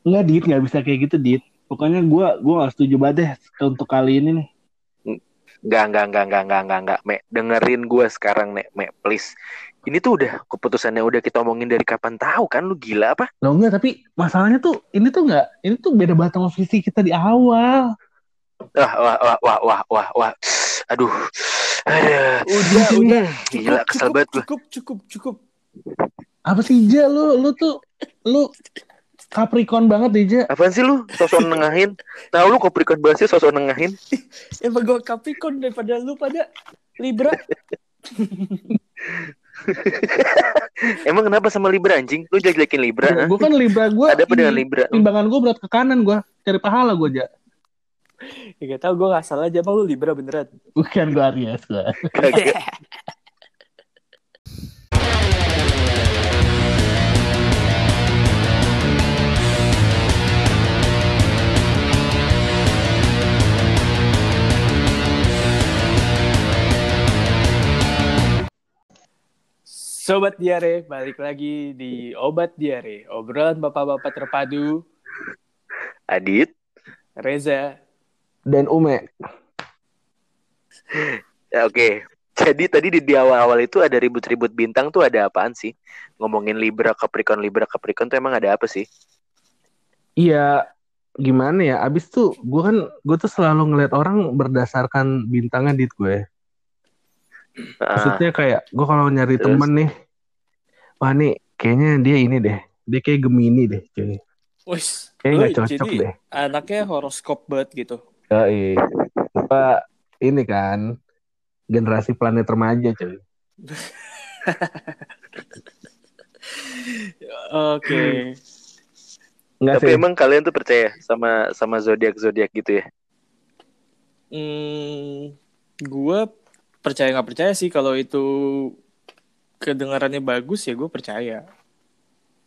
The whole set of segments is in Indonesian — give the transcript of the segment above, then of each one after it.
Enggak, Dit, nggak bisa kayak gitu, Dit. Pokoknya gue gua gak setuju banget deh untuk kali ini nih. Enggak, enggak, enggak, enggak, enggak, enggak, enggak. Me, dengerin gue sekarang, Nek. Me, please. Ini tuh udah keputusannya udah kita omongin dari kapan tahu kan lu gila apa? Lo enggak, tapi masalahnya tuh ini tuh enggak, ini tuh beda banget sama visi kita di awal. Wah, wah, wah, wah, wah, wah, wah. Aduh. Aduh. Udah, udah. Gila, kesel cukup, banget gue. cukup, cukup, cukup. Apa sih, Ja? Lu, lu tuh, lu Capricorn banget, Ja. Apaan sih lu? Sosok nengahin. Tahu lu Capricorn bahasnya sosok nengahin. Emang gue Capricorn daripada lu pada Libra. Emang kenapa sama Libra anjing? Lu jelek-jelekin Libra? hah? Gue kan Libra, gue Ada apa dengan Libra? Timbangan gue berat ke kanan, gue cari pahala gue, Ja. Ya gak tau gue gak salah aja emang lu Libra beneran. Bukan gue Aries, gue. Sobat Diare, balik lagi di Obat Diare. Obrolan bapak-bapak terpadu, Adit. Reza. Dan Ume. Ya, Oke. Jadi tadi di, di awal-awal itu ada ribut-ribut bintang tuh ada apaan sih? Ngomongin Libra, Capricorn, Libra, Capricorn tuh emang ada apa sih? Iya, gimana ya? Abis tuh, gue kan, gue tuh selalu ngeliat orang berdasarkan bintangnya, Dit, gue. Ah, Maksudnya kayak gue kalau nyari Terus? temen nih, wah nih kayaknya dia ini deh, dia kayak Gemini deh, cuy. Wis, lu nggak cocok jadi deh. anaknya horoskop banget gitu. Ya, iya. Apa ini kan generasi planet remaja, cuy. Oke. Enggak tapi sih. emang kalian tuh percaya sama sama zodiak zodiak gitu ya? Hmm, gue percaya nggak percaya sih kalau itu kedengarannya bagus ya gue percaya.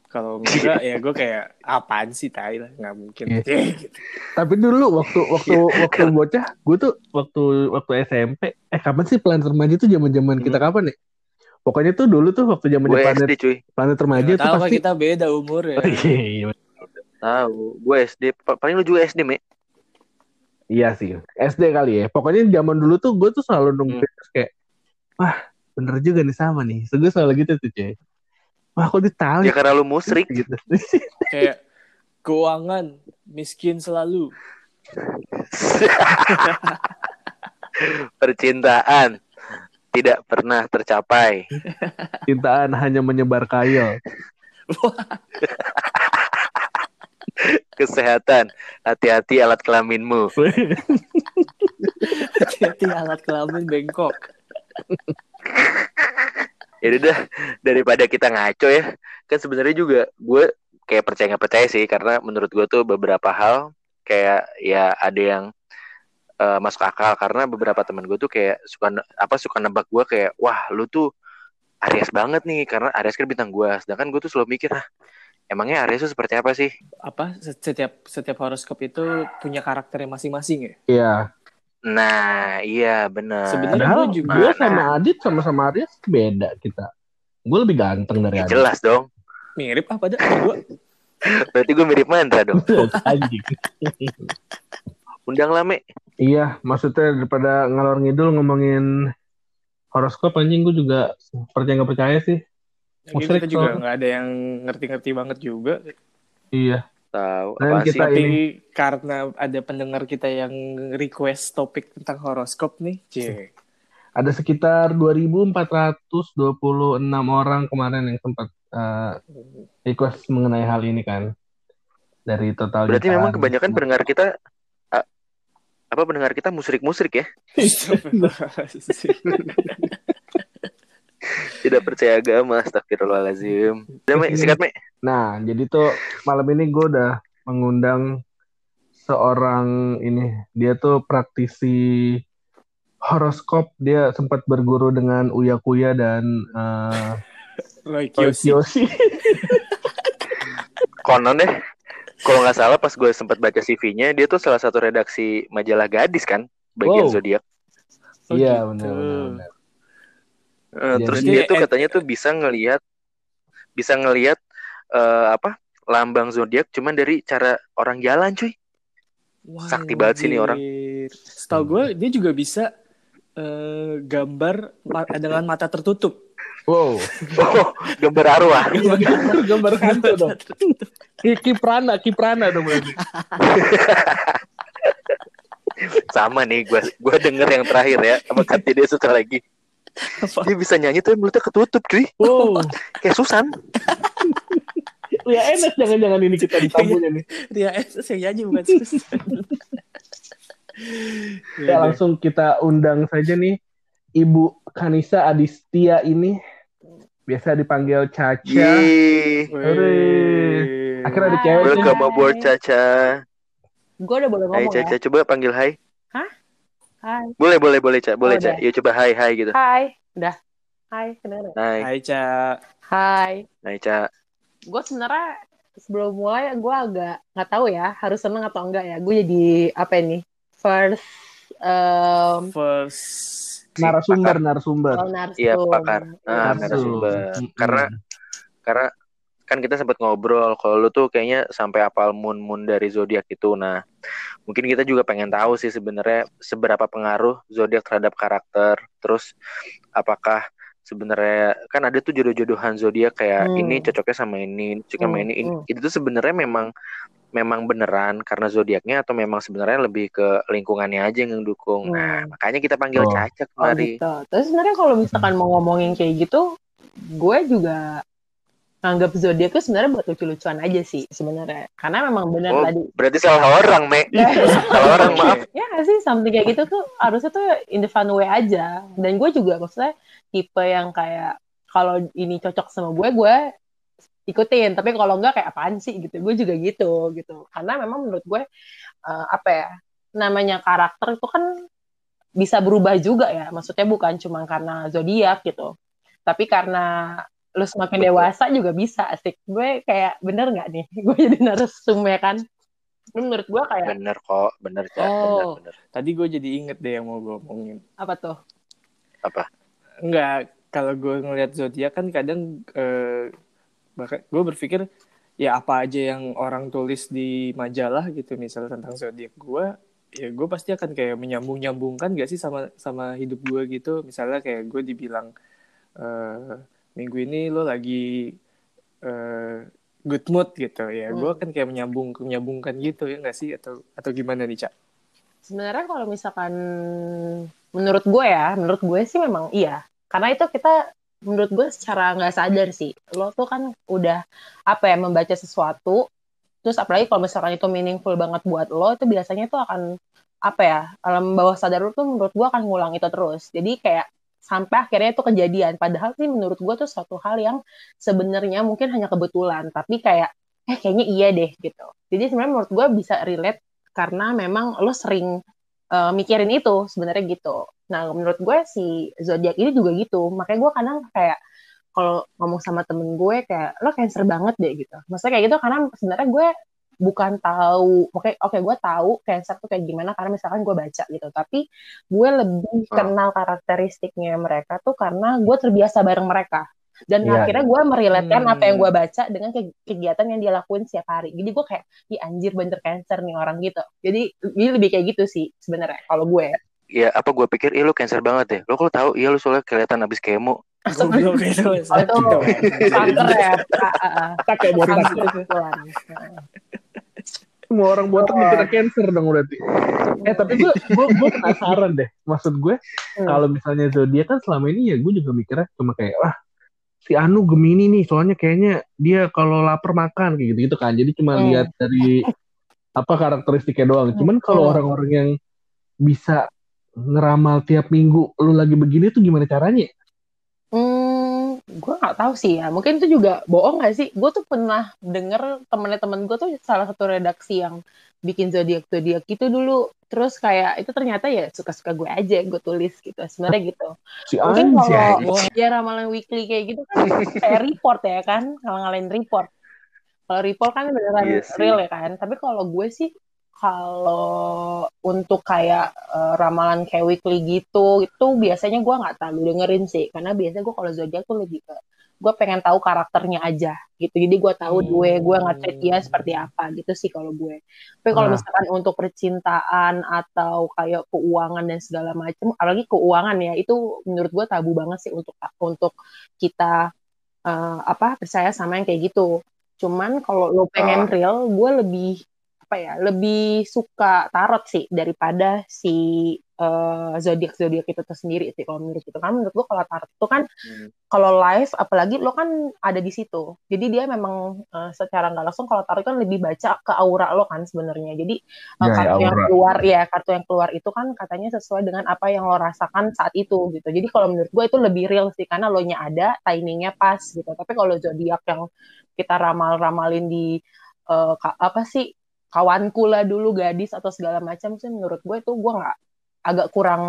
Kalau enggak ya gue kayak apaan sih tai lah nggak mungkin. Iya. Tapi dulu waktu waktu waktu bocah, gue tuh waktu waktu SMP, eh kapan sih planet remaja tuh zaman-zaman kita kapan ya? Pokoknya tuh dulu tuh waktu zaman Gue planet cuy. planet remaja Nggak tuh tahu pasti kita beda umur ya. Oh, iya, iya, Tahu. Gue SD. Pa- Paling lu juga SD, Me. Iya sih. SD kali ya. Pokoknya zaman dulu tuh gue tuh selalu nungguin Hmm. kayak wah, bener juga nih sama nih. So, gue selalu gitu tuh, cuy. Wah, kok ditali Ya karena lu musrik. gitu. Kayak keuangan miskin selalu. Percintaan tidak pernah tercapai. Cintaan hanya menyebar kayal. Kesehatan, hati-hati alat kelaminmu. Hati-hati alat kelamin bengkok. Ya udah daripada kita ngaco ya. Kan sebenarnya juga gue kayak percaya nggak percaya sih karena menurut gue tuh beberapa hal kayak ya ada yang eh, masuk akal karena beberapa teman gue tuh kayak suka apa suka nebak gue kayak wah lu tuh Aries banget nih karena Aries kan bintang gue sedangkan gue tuh selalu mikir ah emangnya Aries tuh seperti apa sih Apa setiap setiap horoskop itu punya karakternya masing-masing ya? Iya. nah iya benar Sebenarnya gue juga- gue sama Adit sama-sama Aries beda kita. Gue lebih ganteng dari Ya, Adit. jelas dong Mirip apa dah gue? berarti gue mirip mantra dong Anjing. undang lame Iya, maksudnya daripada ngalor ngidul ngomongin horoskop anjing gue juga percaya nggak percaya sih. Musrik kita juga nggak ada yang ngerti-ngerti banget juga. Iya. tahu Dan apa sih kita- Tapi ini. karena ada pendengar kita yang request topik tentang horoskop nih, cie. Ada sekitar 2.426 orang kemarin yang sempat eh, request mengenai hal ini kan. Dari total berarti jutaan. memang kebanyakan pendengar kita apa pendengar kita musrik-musrik ya tidak percaya agama astagfirullahalazim udah me sikat me Nah, jadi tuh malam ini gue udah mengundang seorang ini. Dia tuh praktisi horoskop. Dia sempat berguru dengan Uya Kuya dan eh Roy Kiyoshi. Kiyoshi. konon deh kalau nggak salah pas gue sempat baca CV-nya dia tuh salah satu redaksi majalah gadis kan bagian Wow. zodiak Oh, Iya, gitu. benar Eh, Jadi- terus dia tuh katanya tuh bisa ngelihat bisa ngelihat eh, apa lambang zodiak cuman dari cara orang jalan cuy. Sakti banget sih nih orang. Setahu gue dia juga bisa eh, gambar ma- dengan mata tertutup. Wow. Oh, gambar arwah. gambar, gambar hantu dong. Ki- Kiprana, Kiprana dong berarti. Sama nih gue gua denger yang terakhir ya sama Kati dia suka lagi. Apa? Dia bisa nyanyi tapi mulutnya ketutup cuy. Wow. Kayak Susan. Ya enak jangan-jangan ini kita ditamunya nih. Ria SS yang nyanyi bukan Susan. Ya langsung kita undang saja nih Ibu Kanisa Adistia ini biasa dipanggil Caca. Akhirnya ada cewek. Welcome aboard Caca. Gue udah boleh Hai ngomong Caca, ya. coba panggil hai. Hai. Boleh, boleh, boleh, Ca. Boleh, Oh, Ca. udah. Yuk coba hai, hai gitu. Hai. Udah. Hai, kedengeran? Hai, Hai Ca. Hai. hai Ca. Gue sebenarnya sebelum mulai gue agak nggak tahu ya harus seneng atau enggak ya. Gue jadi apa ini? First um, First Narasumber, narasumber. oh, narsum. Iya, pakar. Ah, Narsum. narasumber. Karena karena kan kita sempat ngobrol kalau lu tuh kayaknya sampai apal moon moon dari zodiak itu. Nah, mungkin kita juga pengen tahu sih sebenarnya seberapa pengaruh zodiak terhadap karakter. Terus apakah sebenarnya kan ada tuh jodoh-jodohan zodiak kayak Hmm. ini cocoknya sama ini, cocoknya sama Hmm, ini. Ini- hmm. Itu tuh sebenarnya memang memang beneran karena zodiaknya atau memang sebenarnya lebih ke lingkungannya aja yang dukung. Nah, Hmm. makanya kita panggil Oh. Caca Oh kemari. gitu. Terus sebenarnya kalau misalkan mau ngomongin kayak gitu, gue juga nganggap zodiak itu sebenarnya buat lucu-lucuan aja sih sebenarnya. Karena memang benar Oh, tadi. berarti salah orang, Me. salah orang, maaf. Ya nggak sih, something kayak gitu tuh harusnya tuh in the fun way aja. Dan gue juga maksudnya tipe yang kayak kalau ini cocok sama gue, gue ikutin. Tapi kalau enggak kayak apaan sih gitu. Gue juga gitu gitu. Karena memang menurut gue eh, apa ya namanya karakter itu kan bisa berubah juga ya. Maksudnya bukan cuma karena zodiak gitu. Tapi karena lu semakin Betul. dewasa juga bisa asik. Gue kayak bener nggak nih? Gue jadi narsum ya kan? Menurut gue kayak Bener kok, bener. Bener, Oh. bener. Tadi gue jadi inget deh yang mau gue omongin. apa tuh? Apa? Enggak, kalau gue ngeliat zodiak kan kadang eh, bahkan gue berpikir ya apa aja yang orang tulis di majalah gitu misalnya tentang zodiak gue ya gue pasti akan kayak menyambung nyambungkan gak sih sama sama hidup gue gitu misalnya kayak gue dibilang eh, minggu ini lo lagi eh, good mood gitu ya gue Hmm. akan kayak menyambung menyambungkan gitu ya gak sih atau atau gimana nih cak Sebenarnya kalau misalkan menurut gue ya, menurut gue sih memang iya. Karena itu kita menurut gue secara nggak sadar sih. Lo tuh kan udah apa ya membaca sesuatu, terus apalagi kalau misalkan itu meaningful banget buat lo, itu biasanya tuh akan apa ya alam bawah sadar lo tuh menurut gue akan ngulang itu terus. Jadi kayak sampai akhirnya itu kejadian. Padahal sih menurut gue tuh suatu hal yang sebenarnya mungkin hanya kebetulan, tapi kayak eh kayaknya iya deh gitu. Jadi sebenarnya menurut gue bisa relate karena memang lo sering uh, mikirin itu sebenarnya gitu. Nah menurut gue si zodiak ini juga gitu. Makanya gue kadang kayak kalau ngomong sama temen gue kayak lo cancer banget deh gitu. Maksudnya kayak gitu karena sebenarnya gue bukan tahu, oke oke gue tahu cancer tuh kayak gimana karena misalkan gue baca gitu. Tapi gue lebih Hmm. kenal karakteristiknya mereka tuh karena gue terbiasa bareng mereka. Dan Iya, akhirnya gue meriletkan Hmm. apa yang gue baca dengan ke- kegiatan yang dia lakuin setiap hari. Jadi gue kayak, Ih, anjir bener cancer nih orang gitu. Jadi, jadi lebih kayak gitu sih sebenarnya kalau gue. Ya apa gue pikir, ih lu cancer banget deh. Lo kalau tahu, iya lu soalnya kelihatan abis kemo. Goblok itu Oh, itu kanker ya. Ah, ah, ah. Kita kayak kebetulan. Semua orang botak dikira cancer dong berarti. Eh tapi gue gue gue penasaran deh. Maksud gue Hmm. kalau misalnya zodiak kan selama ini ya gue juga mikirnya cuma kayak wah si Anu Gemini nih soalnya kayaknya dia kalau lapar makan kayak gitu gitu kan. Jadi cuma Hmm. lihat dari apa karakteristiknya doang. Cuman kalau Hmm. orang-orang yang bisa ngeramal tiap minggu lu lagi begini tuh gimana caranya? Gue nggak tahu sih ya. Mungkin itu juga bohong gak sih? Gue tuh pernah denger temennya temen gue tuh salah satu redaksi yang bikin zodiak zodiak gitu dulu. Terus kayak itu ternyata ya suka-suka gue aja gue tulis gitu. Sebenarnya gitu. Si Mungkin kalau ya ramalan weekly kayak gitu kan kayak report ya kan, kalau ngalahin report. Kalau report kan beneran Iya sih. real ya kan. Tapi kalau gue sih kalau untuk kayak eh, ramalan kayak weekly gitu itu biasanya gue nggak terlalu dengerin sih. Karena biasanya gue kalau zodiak tuh lebih ke gue pengen tahu karakternya aja gitu. Jadi gue tahu Hmm. gue gue ngecek dia seperti apa gitu sih kalau gue. Tapi kalau Nah. misalkan untuk percintaan atau kayak keuangan dan segala macam apalagi keuangan ya itu menurut gue tabu banget sih untuk untuk kita eh, apa percaya sama yang kayak gitu. Cuman kalau lo pengen real gue lebih apa ya lebih suka tarot sih daripada si eh, zodiak zodiak itu tuh sendiri sih kalau menurut itu. Kan menurut gue kalau tarot itu kan Hmm. kalau live apalagi lo kan ada di situ. Jadi dia memang eh, secara nggak langsung kalau tarot kan lebih baca ke aura lo kan sebenarnya. Jadi Ya, kartu ya, yang keluar ya kartu yang keluar itu kan katanya sesuai dengan apa yang lo rasakan saat itu gitu. Jadi kalau menurut gue itu lebih real sih karena lo nya ada timingnya pas gitu. Tapi kalau zodiak yang kita ramal-ramalin di ka- apa sih kawanku lah dulu gadis atau segala macam sih menurut gue itu gue nggak agak kurang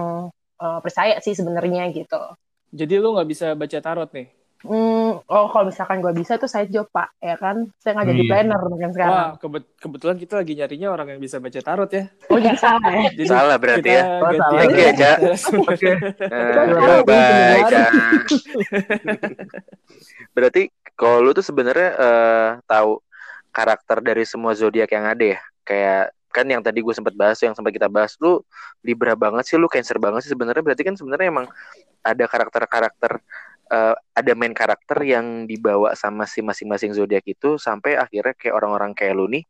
eh, percaya sih sebenarnya gitu Jadi lu nggak bisa baca tarot nih. Hmm, oh kalau misalkan gue bisa tuh saya job pak, ya kan? Saya nggak jadi Iya. planner mungkin sekarang. Wah, kebet- kebetulan kita lagi nyarinya orang yang bisa baca tarot ya. Oh jadi salah ya? Jadi Salah berarti ya. Oh, ganti salah. aja. You, Aca. Oke. Eh, bye. Berarti kalau lu tuh sebenarnya eh, tahu karakter dari semua zodiak yang ada ya. Kayak kan yang tadi gue sempat bahas yang sempat kita bahas lu Libra banget sih lu Cancer banget sih sebenarnya berarti kan sebenarnya emang ada karakter-karakter eh, ada main karakter yang dibawa sama si masing-masing zodiak itu sampai akhirnya kayak orang-orang kayak lu nih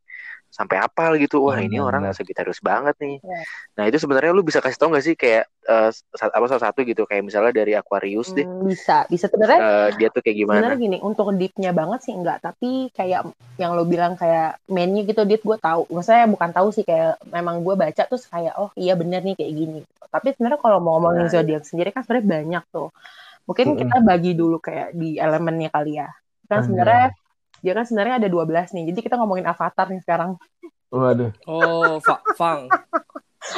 sampai apal gitu wah ini Benar, orang benar. Sagittarius banget nih Ya. nah itu sebenarnya lu bisa kasih tau gak sih kayak eh, sa- apa salah satu gitu kayak misalnya dari Aquarius deh Hmm, bisa, bisa sebenarnya. Eh, dia tuh kayak gimana Sebenarnya gini, untuk deepnya banget sih enggak, tapi kayak yang lo bilang kayak mainnya gitu, deep gue tahu. Maksudnya bukan tahu sih kayak memang gue baca terus kayak oh iya bener nih kayak gini. Tapi sebenarnya kalau mau ngomongin Nah, zodiak sendiri kan sebenarnya banyak tuh. Mungkin Mm-mm. kita bagi dulu kayak di elemennya kali ya. Kan sebenarnya dia kan sebenarnya ada 12 nih. Jadi kita ngomongin avatar nih sekarang. Waduh, Oh, fa Fang.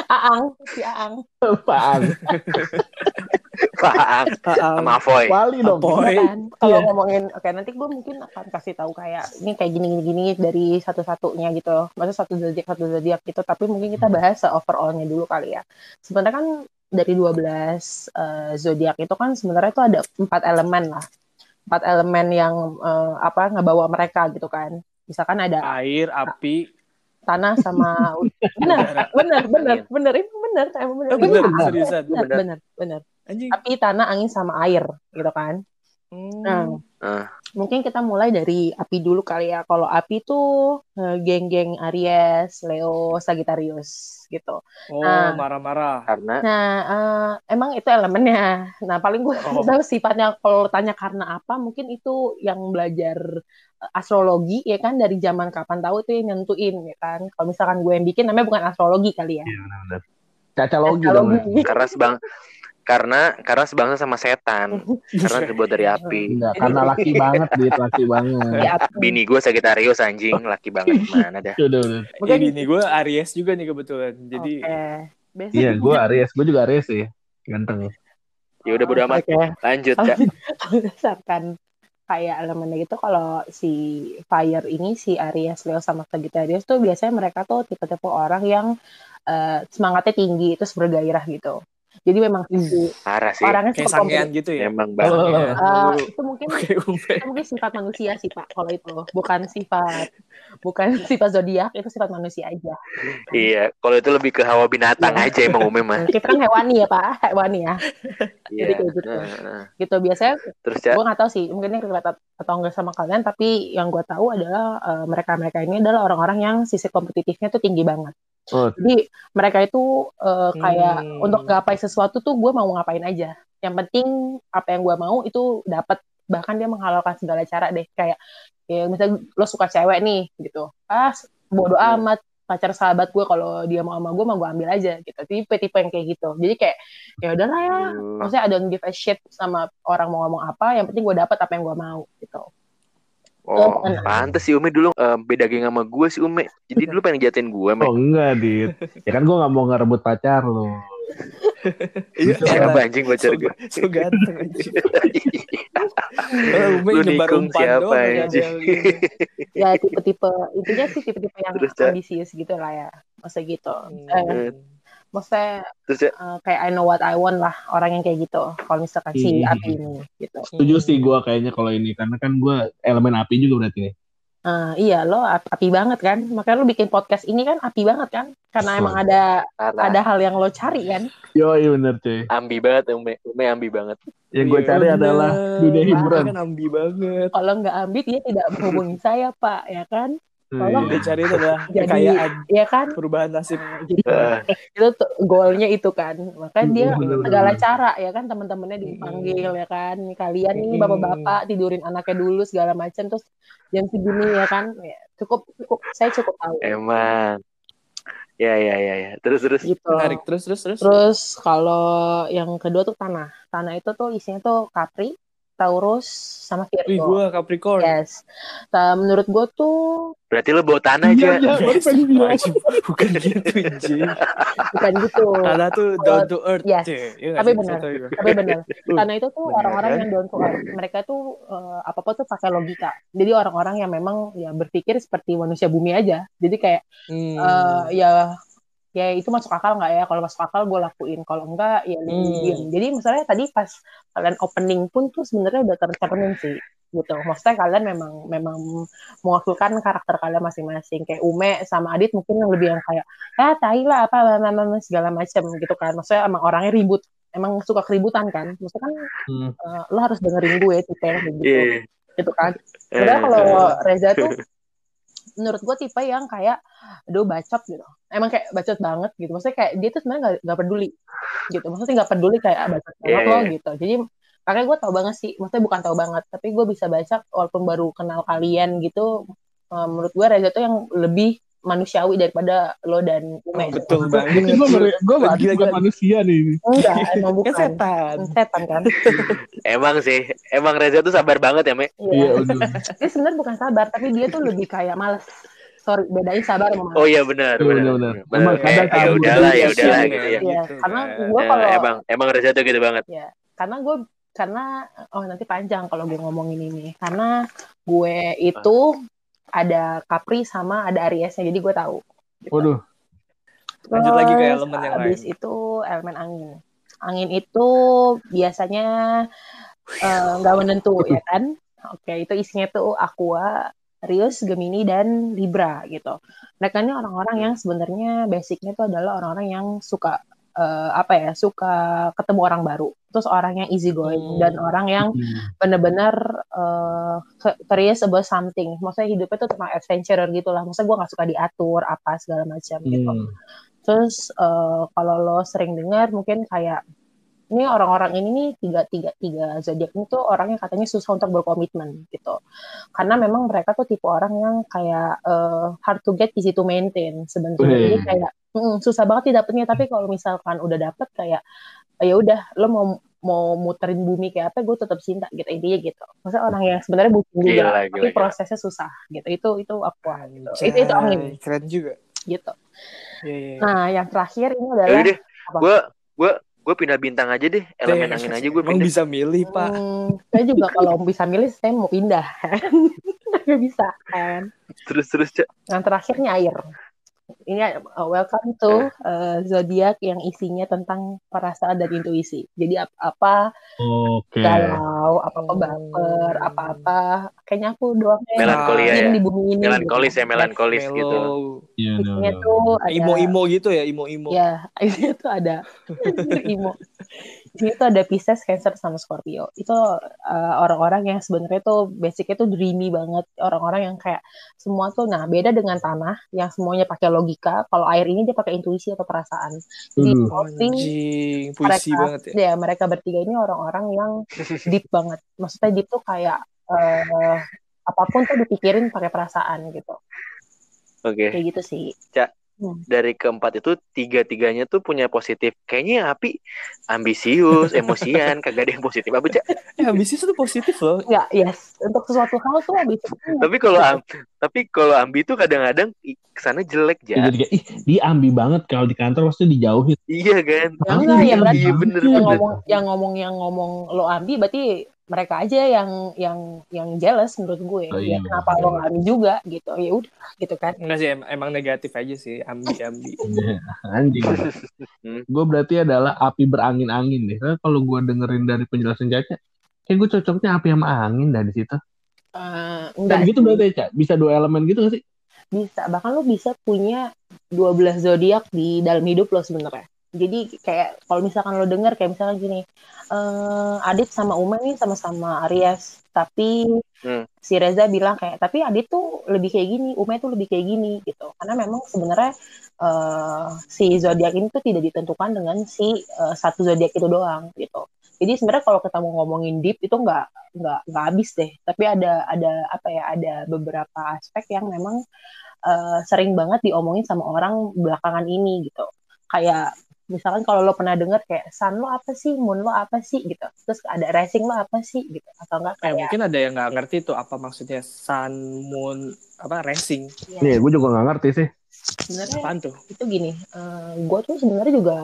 Aang, si Aang. Faang Faang. sama Avoy Wali dong. Boy. Iya kan? Kalau Iya. ngomongin, oke nanti gue mungkin akan kasih tahu kayak ini kayak gini gini gini dari satu-satunya gitu. Maksudnya satu zodiak satu zodiak gitu. Tapi mungkin kita bahas overallnya dulu kali ya. Sebenarnya kan dari 12 eh, zodiak itu kan sebenarnya itu ada empat elemen lah. Empat elemen yang eh, apa ngebawa mereka gitu kan. Misalkan ada Air, api. tanah sama benar, benar, benar, benar, ini benar, benar, benar, seriusan. benar, Benar. benar. Api, tanah, angin sama air gitu kan. Hmm. Nah, Ah. Mungkin kita mulai dari api dulu kali ya. Kalau api tuh eh, geng-geng Aries, Leo, Sagittarius gitu. Oh, Nah. marah-marah. karena Nah, eh, emang itu elemennya. Nah, paling gue Oh. tahu sifatnya kalau tanya karena apa, mungkin itu yang belajar eh, astrologi ya kan dari zaman kapan tahu itu yang nentuin ya kan. Kalau misalkan gue yang bikin namanya bukan astrologi kali ya. Iya benar-benar. Caca logi dong. Karena sebang karena karena sebangsa sama setan karena terbuat dari api Enggak, karena laki banget, dit laki banget. Ya, api. bini gue Sagittarius anjing laki banget mana dah Udah, udah. Mungkin ini gue Aries juga nih kebetulan. Jadi Oke. Biasanya Iya, gue Aries, gue juga Aries sih. Ganteng. ya udah bodo amat Oke. lanjut kak kalau misalkan kayak elemennya gitu kalau si fire ini si Aries, Leo sama Sagittarius tuh biasanya mereka tuh tipe-tipe orang yang eh, semangatnya tinggi terus bergairah gitu. Jadi memang si parah sih orangnya kayak sangean gitu ya. emang Oh, banget Eh, itu mungkin itu mungkin sifat manusia sih Pak kalau itu bukan sifat bukan sifat zodiak itu sifat manusia aja. iya kalau itu lebih ke hawa binatang Iya. aja emang umum mah Kita kan hewani ya Pak, hewani ya. iya Jadi kayak gitu. Nah. Gitu biasanya terus cak gue nggak tahu sih mungkin ini relate atau enggak sama kalian tapi yang gue tahu adalah eh, mereka-mereka ini adalah orang-orang yang sisi kompetitifnya tuh tinggi banget Oh, jadi mereka itu eh, kayak Hmm. untuk gapai sesuatu tuh gue mau ngapain aja. Yang penting apa yang gue mau itu dapat bahkan dia menghalalkan segala cara deh. Kayak ya misalnya lo suka cewek nih gitu. Ah bodo Hmm. amat. Pacar sahabat gue kalau dia mau sama gue mau gue ambil aja gitu. Tipe-tipe yang kayak gitu. Jadi kayak ya udahlah ya. Maksudnya I don't give a shit sama orang mau ngomong apa. Yang penting gue dapat apa yang gue mau gitu oh pantes sih Umi dulu eh, beda geng sama gue sih Umi jadi dulu pengen jatin gue oh Mek enggak, dit. Ya kan gue gak mau ngerebut pacar lo. Iya, siapa anjing pacar So, gue so ganteng anjing. Umpe Lu nyebar nikung umpan siapa, anjing? ya tipe-tipe intinya sih tipe-tipe yang Terus, ambisius gitu lah ya masa gitu Eh, Hmm. Maksudnya Terus ya, eh, kayak I know what I want lah orang yang kayak gitu. Kalau misalkan si Hmm. api ini gitu. Setuju sih gue kayaknya kalau ini karena kan gue elemen api juga berarti nih. Eh, iya lo ap- api banget kan. Makanya lo bikin podcast ini kan api banget kan. Karena emang ada ada hal yang lo cari kan. Yo iya bener cuy. ambi banget Ume, Ume ambi banget. Yang gue Iya, cari bener. adalah dunia hiburan. kan ambi banget. Kalau nggak ambil dia tidak menghubungi saya pak ya kan. Tolong. Iya. Dia cari itu adalah Jadi kekayaan, ya kan. perubahan nasib. Gitu. Eh, itu tuh goalnya itu kan makanya dia bener, segala cara ya kan teman-temannya dipanggil ya kan kalian nih Hmm. bapak-bapak tidurin anaknya dulu segala macam terus jam segini ya kan ya, cukup cukup saya cukup tahu emang. Ya ya ya ya. Terus terus. gitu Menarik. Terus, terus, terus. terus kalau yang kedua tuh tanah tanah itu tuh isinya tuh Capri Taurus sama Wih, Virgo gue Capricorn. yes Nah, menurut gue tuh Berarti lo bawa tanah Iya, aja. iya. Wajib. Bukan gitu, Jin. bukan gitu Tanah tuh down to earth. Yes. Iya nggak Tapi benar. Tapi benar karena itu tuh orang-orang kan? yang down to earth mereka tuh apa apa tuh pakai logika jadi orang-orang yang memang ya berpikir seperti manusia bumi aja jadi kayak Hmm. eh, ya ya itu masuk akal nggak ya? Kalau masuk akal gue lakuin. Kalau enggak ya Hmm. diam jadi misalnya tadi pas kalian opening pun tuh sebenarnya udah tercermin sih gitu. Maksudnya kalian memang memang mewakilkan karakter kalian masing-masing. Kayak Ume sama Adit mungkin yang lebih yang kayak ah tai lah apa apa, segala macam gitu kan. Maksudnya emang orangnya ribut. Emang suka keributan kan? Maksudnya kan Hmm. eh, lo harus dengerin gue tipe gitu. Iya. gitu kan. Eh, Padahal kalau eh. Reza tuh menurut gue tipe yang kayak aduh bacot gitu. Emang kayak bacot banget gitu. Maksudnya kayak dia tuh sebenarnya nggak nggak peduli gitu. Maksudnya nggak peduli kayak ah, bacot banget Iya, loh iya. gitu. Jadi makanya gue tau banget sih. Maksudnya bukan tau banget tapi gue bisa baca walaupun baru kenal kalian gitu. Menurut gue Reza tuh yang lebih manusiawi daripada lo dan Ume Oh, betul banget. Gue gue Gila, bukan gila. manusia nih. enggak emang Kan bukan setan. setan kan Emang sih, emang Reza tuh sabar banget ya, Me. Iya, iya dia sebenarnya bukan sabar tapi dia tuh lebih kayak males sorry bedain sabar sama males Oh iya benar, Iya, benar. benar. benar. Emang Eh, kadang ya kabur udahlah, ya udahlah action gitu ya. ya. Iya, Gitu, karena kan. gue Eh, kalau emang emang Reza tuh gitu banget. ya karena gue karena oh nanti panjang kalau gue ngomongin ini karena gue itu ada Capri sama ada Ariesnya jadi gue tahu gitu. Waduh. Lanjut lagi ke elemen yang abis lain. itu elemen angin angin itu biasanya eh, nggak menentu ya kan oke itu isinya tuh Aqua Rius, Gemini, dan Libra gitu. Mereka ini orang-orang yang sebenarnya basicnya tuh adalah orang-orang yang suka eh, apa ya, suka ketemu orang baru. Terus orang yang easy going Hmm. dan orang yang Hmm. bener-bener eh, ke- curious about something. Maksudnya hidupnya tuh tentang adventurer gitu lah. Maksudnya gue gak suka diatur apa segala macam gitu. Hmm. Terus eh, kalau lo sering dengar mungkin kayak ini orang-orang ini nih tiga tiga tiga zodiak ini tuh orangnya katanya susah untuk berkomitmen gitu. Karena memang mereka tuh tipe orang yang kayak eh, hard to get, easy to maintain sebenarnya. Jadi kayak mm, susah banget didapetnya. Tapi kalau misalkan udah dapet kayak ya udah lo mau mau muterin bumi kayak apa gue tetap cinta gitu intinya gitu. Maksudnya orang yang sebenarnya bucin juga Gila, tapi gila, gila. prosesnya susah gitu. Itu itu apa gitu. Itu itu angin Keren juga. gitu. Iya, iya, iya. Nah, yang terakhir ini adalah gue gue gue pindah bintang aja deh, elemen Teh, angin aja gue Emang pindah. bisa milih, Pak. Hmm, saya juga kalau bisa milih saya mau pindah. Nggak bisa kan. Terus terus Cak. Yang terakhirnya air. Ini uh, welcome to uh, zodiak yang isinya tentang perasaan dan intuisi. Jadi ap- apa Oke. galau, apa-apa Hmm. baper, apa-apa. Kayaknya aku doang yang Melankolia ya. di bumi ini. Melankolis gitu. ya, melankolis Mellow. gitu. Iya, udah, Isinya udah. tuh ada Imo-imo gitu ya, imo-imo. Ya, tuh ada imo. Ini tuh ada Pisces, Cancer, sama Scorpio. Itu uh, orang-orang yang sebenarnya tuh basicnya tuh dreamy banget. Orang-orang yang kayak semua tuh, nah beda dengan tanah yang semuanya pakai logika. Kalau air ini dia pakai intuisi atau perasaan. Jadi mostly Anjing, puisi mereka, banget ya. ya mereka bertiga ini orang-orang yang deep banget. Maksudnya deep tuh kayak eh, apa pun tuh dipikirin pakai perasaan gitu. Oke. Kayak gitu sih. Dari keempat itu tiga-tiganya tuh punya positif. Kayaknya api ambisius, emosian, kagak ada yang positif apa Cak? Eh, ambisius itu positif loh. Ya, yes. Untuk sesuatu hal tuh habis itu Tapi kalau am- tapi kalau ambi tuh kadang-kadang ke sana jelek Ya, ya. ih, dia ambi banget kalau di kantor pasti dijauhin. Iya kan? Ya enggak, ya berarti Iya bener yang bener. ngomong yang ngomong yang ngomong lo ambi berarti mereka aja yang yang yang jealous menurut gue Oh, iya, ya kenapa bener. lo ngalamin juga gitu ya udah gitu kan Enggak sih em- emang negatif aja sih ambi ambi. Anjing. Hmm. gue berarti adalah api berangin-angin deh. Karena kalau gue dengerin dari penjelasan Caca, kayak gue cocoknya api sama angin dari situ. Eh, Dan enggak gitu berarti ya, Ca? Bisa dua elemen gitu gak sih? bisa bahkan lo bisa punya 12 zodiak di dalam hidup lo sebenarnya jadi kayak kalau misalkan lo denger kayak misalkan gini eh Adit sama Ume nih sama-sama Aries. Tapi Hmm. si Reza bilang kayak tapi Adit tuh lebih kayak gini Ume tuh lebih kayak gini gitu. Karena memang sebenarnya eh si zodiak ini tuh tidak ditentukan dengan si eh, satu zodiak itu doang gitu. Jadi sebenarnya kalau kita mau ngomongin deep itu nggak nggak nggak habis deh. Tapi ada ada apa ya ada beberapa aspek yang memang eh, sering banget diomongin sama orang belakangan ini gitu. Kayak misalkan kalau lo pernah denger kayak sun lo apa sih? Moon lo apa sih? gitu. Terus ada rising lo apa sih? Gitu. Atau enggak Eh kayak mungkin ada yang nggak ngerti tuh apa maksudnya sun moon apa racing. ya, Nih, gue juga gak ngerti sih. sebenarnya Apaan tuh? itu gini gue tuh sebenarnya juga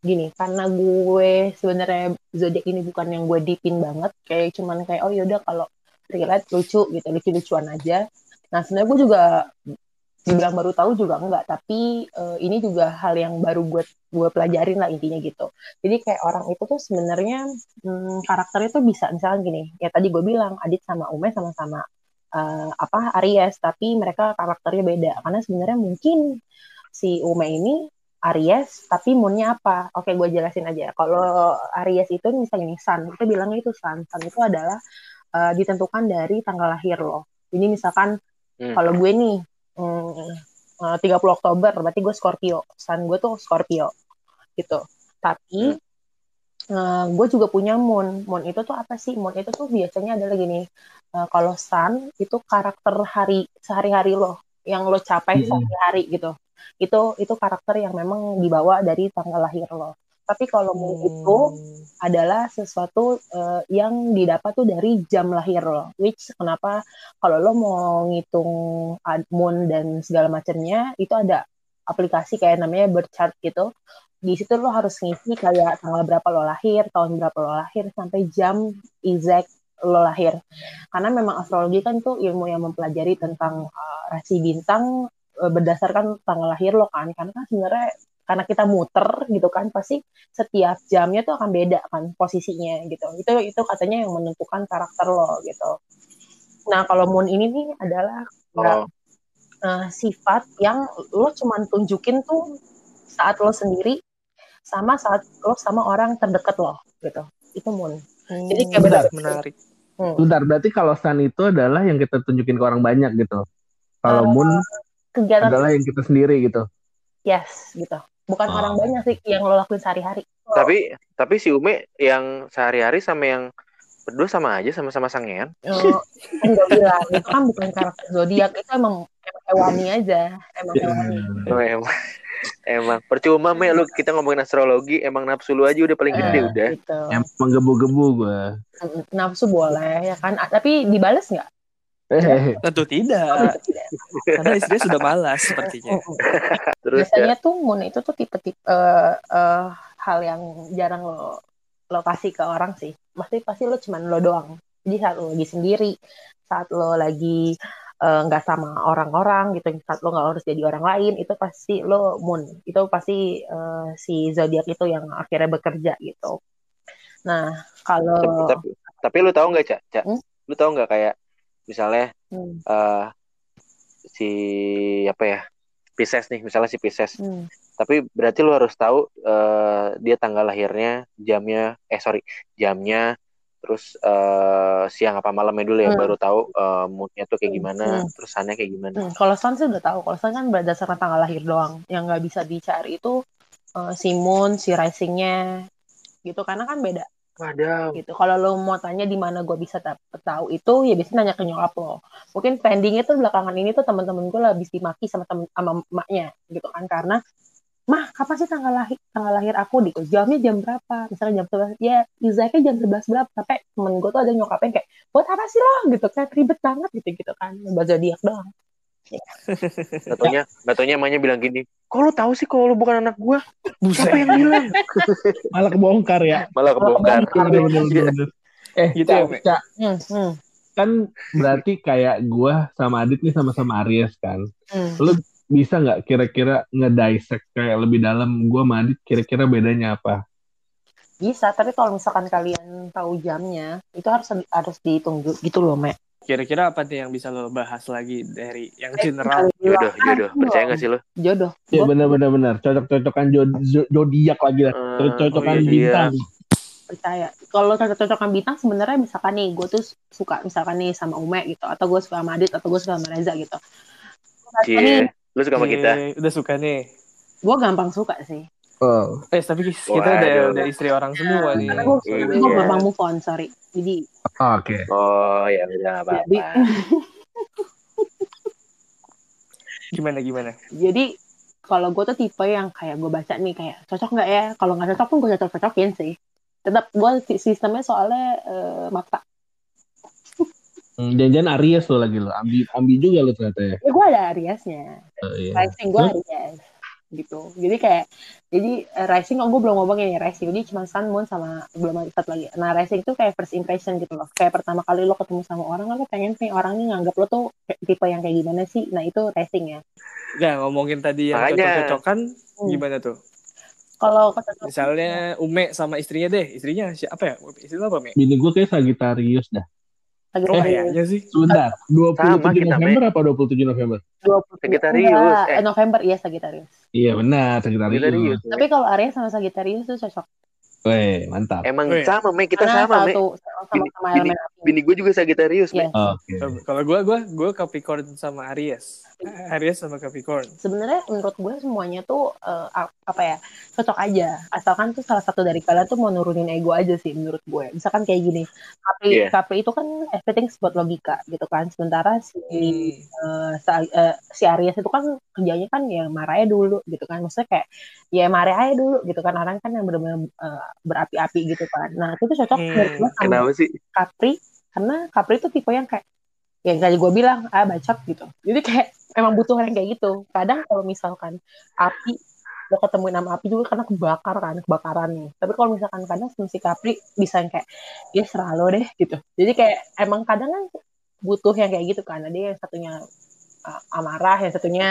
gini karena gue sebenarnya zodiak ini bukan yang gue deepin banget kayak cuman kayak oh yaudah kalau relate lucu gitu lucu-lucuan aja. Nah sebenarnya gue juga dibilang baru tahu juga enggak tapi eh, ini juga hal yang baru gue gue pelajarin lah intinya gitu. Jadi kayak orang itu tuh sebenarnya hmm, karakternya tuh bisa misalnya gini ya tadi gue bilang Adit sama Ume sama-sama eh, apa Aries tapi mereka karakternya beda. Karena sebenarnya mungkin si Ume ini Aries tapi moonnya apa? Oke gue jelasin aja. Kalau Aries itu misalnya Sun kita bilangnya itu Sun. Sun itu adalah eh, ditentukan dari tanggal lahir lo. Ini misalkan Hmm. kalau gue nih hmm, eh, 30 Oktober berarti gue Scorpio. Sun gue tuh Scorpio gitu. Tapi eh, gue juga punya moon. Moon itu tuh apa sih? Moon itu tuh biasanya adalah gini eh, kalau sun itu karakter hari sehari-hari lo yang lo capai Mm-mm. sehari-hari gitu. Itu itu karakter yang memang dibawa dari tanggal lahir lo tapi kalau moon itu Hmm. adalah sesuatu eh, yang didapat tuh dari jam lahir lo. Which kenapa kalau lo mau ngitung moon dan segala macamnya itu ada aplikasi kayak namanya birth chart gitu. Di situ lo harus ngisi kayak tanggal berapa lo lahir, tahun berapa lo lahir, sampai jam exact lo lahir. Karena memang astrologi kan tuh ilmu yang mempelajari tentang eh, rasi bintang eh, berdasarkan tanggal lahir lo kan. Karena kan sebenarnya karena kita muter gitu kan pasti setiap jamnya tuh akan beda kan posisinya gitu. Itu itu katanya yang menentukan karakter lo gitu. Nah kalau moon ini nih adalah Oh, eh, sifat yang lo cuman tunjukin tuh saat lo sendiri sama saat lo sama orang terdekat lo gitu. Itu moon. Jadi kayak Bentar. bener- menarik. Hmm. Bentar, berarti kalau sun itu adalah yang kita tunjukin ke orang banyak gitu. Kalau Eh, moon Kegiatan adalah yang kita sendiri gitu. yes gitu. Bukan Oh. orang banyak sih yang lo lakuin sehari-hari. tapi tapi si Ume yang sehari-hari sama yang berdua sama aja sama-sama sangean. Kan gue bilang itu kan bukan karakter zodiak itu emang emang hewani aja emang hewani Oh, emang emang percuma me lu kita ngomongin astrologi emang nafsu lu aja udah paling gede Eh, udah. gitu. Emang gebu-gebu. Mm, nafsu boleh ya kan Ah, tapi dibales nggak Tentu tidak. Karena istrinya sudah malas sepertinya. Terus ya, biasanya tuh moon itu tuh tipe-tipe eh, eh, hal yang jarang lo lo kasih ke orang sih pasti pasti lo cuman lo doang jadi saat lo lagi sendiri saat lo lagi eh, nggak sama orang-orang gitu saat lo nggak harus jadi orang lain itu pasti lo moon itu pasti eh, si zodiak itu yang akhirnya bekerja gitu nah kalau tapi, tapi, tapi lu tahu nggak cak cak Hmm? lu tahu nggak kayak misalnya Hmm, eh si apa ya Pisces nih misalnya si Pisces hmm, tapi berarti lu harus tahu eh, dia tanggal lahirnya jamnya eh sorry jamnya terus eh, siang apa malamnya dulu ya Hmm. baru tahu eh, moodnya tuh kayak Hmm. gimana Hmm. terus sunnya kayak gimana hmm. kalau sun sih udah tahu kalau sun kan berdasarkan tanggal lahir doang yang nggak bisa dicari itu eh, si moon si risingnya gitu karena kan beda Gitu. Kalau lo mau tanya di mana gue bisa tahu itu, ya biasanya nanya ke nyokap lo. Mungkin trendingnya tuh belakangan ini tuh teman-teman gue habis dimaki sama temen sama emaknya gitu kan. Karena mah kapan sih tanggal lahir tanggal lahir aku? Gitu. Jamnya jam berapa? Misalnya jam 11 ya exactnya jam 11 berapa? Sampai temen gue tuh ada nyokapnya kayak buat apa sih lo? Gitu. Kan ribet banget gitu gitu kan. Buat zodiak doang Gatonya, gatonya emaknya bilang gini, kok lu tahu sih kalau lu bukan anak gua? Siapa Buset. yang bilang? malah kebongkar ya. Malah kebongkar. kebongkar. Bener, bener, bener, bener. Eh, Gitu ya, Cak, Hmm, hmm, kan berarti kayak gua sama Adit nih sama-sama Aries kan. hmm. Lu bisa nggak kira-kira ngedissect kayak lebih dalam gua sama Adit kira-kira bedanya apa? Bisa, tapi kalau misalkan kalian tahu jamnya, itu harus harus dihitung gitu loh, Mek. Kira-kira apa nih yang bisa lo bahas lagi dari yang general? Jodoh, jodoh. Percaya gak sih lo? Jodoh. Ya Gua benar-benar benar. Cocok-cocokan jo- zo- zodiak lagi lah. Eh, Cocok-cocokan oh iya, bintang. percaya. Kalau cocok-cocokan bintang sebenarnya misalkan nih, gue tuh suka misalkan nih sama Ume gitu, atau gue suka sama Adit, atau gue suka sama Reza gitu. Cie. Lu suka sama kita? Eh, udah suka nih. Gue gampang suka sih. Oh. Eh, tapi kita udah Waduh. udah istri orang semua nih. Karena gue gampang move on, sorry. Jadi, Oke. Oh, ya udah jadi, apa-apa. Gimana gimana? jadi kalau gue tuh tipe yang kayak gue baca nih kayak cocok nggak ya? Kalau nggak cocok pun gue cocok-cocokin sih. Tetap gue sistemnya soalnya eh, maksa. Hmm, Jangan-jangan Aries lo lagi lo. Ambi, ambi juga lo ternyata ya. Ya gue ada Ariasnya. Oh, iya. Rising gue? Aries gitu. Jadi kayak jadi eh, Rising oh gue belum ngomongin ya Rising. Jadi cuma Sun Moon sama belum ada satu lagi. Nah Rising itu kayak first impression gitu loh. Kayak pertama kali lo ketemu sama orang lo pengen nih orangnya nganggap lo tuh kayak tipe yang kayak gimana sih. Nah itu Rising ya. Nah, ngomongin tadi yang Makanya. cocok-cocokan Hmm. gimana tuh? Kalau Misalnya Ume sama istrinya deh. Istrinya siapa ya? Istrinya apa, Me? Bini gue kayak Sagittarius dah. Lagi Oh, Rising, kayaknya sih. Sebentar. 27 Sama kita, November apa 27 November? 20 Sagittarius, eh. eh, November iya Sagittarius. Iya benar Sagittarius. Sagittarius. Tapi kalau Aries sama Sagittarius tuh cocok. Weh, mantap. Emang Weh. sama, Me. Kita Karena sama, Me. satu sama Bini- sama bini-. Bini gue juga Sagittarius, Iya. Me. Oke. Kalau gue gue gue Capricorn sama Aries. Aries sama Capricorn. Sebenarnya menurut gue semuanya tuh eh, ap- apa ya cocok aja. Asalkan tuh salah satu dari kalian tuh mau nurunin ego aja sih menurut gue. Misalkan kayak gini, Capri, Iya. Capri itu kan everything buat logika gitu kan. Sementara si Hmm. eh, sa- eh, si Aries itu kan kerjanya kan ya marahnya dulu gitu kan. Maksudnya kayak ya marah aja dulu gitu kan. Orang kan yang benar-benar eh, berapi-api gitu kan. Nah itu tuh cocok Hmm, menurut gue sama Kenapa sih? Capri karena Capri itu tipe yang kayak yang kayak gue bilang ah bacot gitu. Jadi kayak emang butuh yang kayak gitu. Kadang kalau misalkan api lo ketemuin sama api juga karena kebakar kan kebakaran nih. Tapi kalau misalkan kadang si Capri bisa yang kayak ya serah lo deh gitu. Jadi kayak emang kadang kan butuh yang kayak gitu kan. Ada yang satunya uh, amarah yang satunya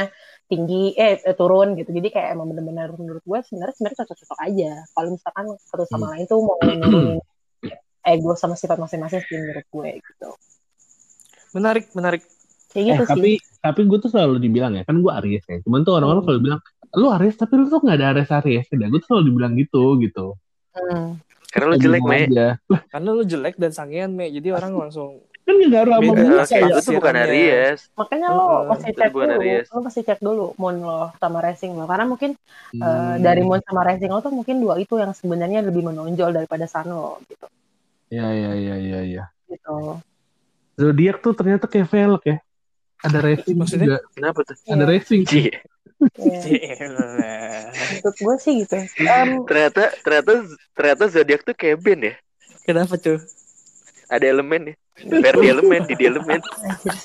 tinggi eh, eh, turun gitu. Jadi kayak emang benar-benar menurut gue sebenarnya sebenarnya cocok-cocok aja. Kalau misalkan satu sama lain tuh mau nurunin ego sama sifat masing-masing sih menurut gue gitu Menarik, menarik. kayak Eh, gitu sih tapi tapi gue tuh selalu dibilang ya, kan gue Aries ya. Cuman tuh orang-orang Hmm. selalu bilang, lu Aries tapi lu tuh gak ada Aries Aries. Ya, gue tuh selalu dibilang gitu gitu. Hmm. Karena lu jelek, Me. Karena lu jelek dan sangean, Me. Jadi orang langsung Kan gak ngaruh sama gue Eh, kayak. Itu bukan. Aries. makanya lo pasti cek dulu lo pasti cek dulu moon lo sama racing lo karena mungkin eh, Hmm. dari moon sama racing lo tuh mungkin dua itu yang sebenarnya lebih menonjol daripada sun lo gitu Ya ya ya ya ya. gitu Zodiak tuh ternyata kayak velg ya. Ada racing Maksudnya? juga. Kenapa tuh? Ada Iya. racing. Iya. Yelah. menurut gue sih gitu Em, Ternyata ternyata ternyata zodiak tuh kayak band ya. Kenapa tuh? Ada elemen ya. Verdi elemen, di elemen.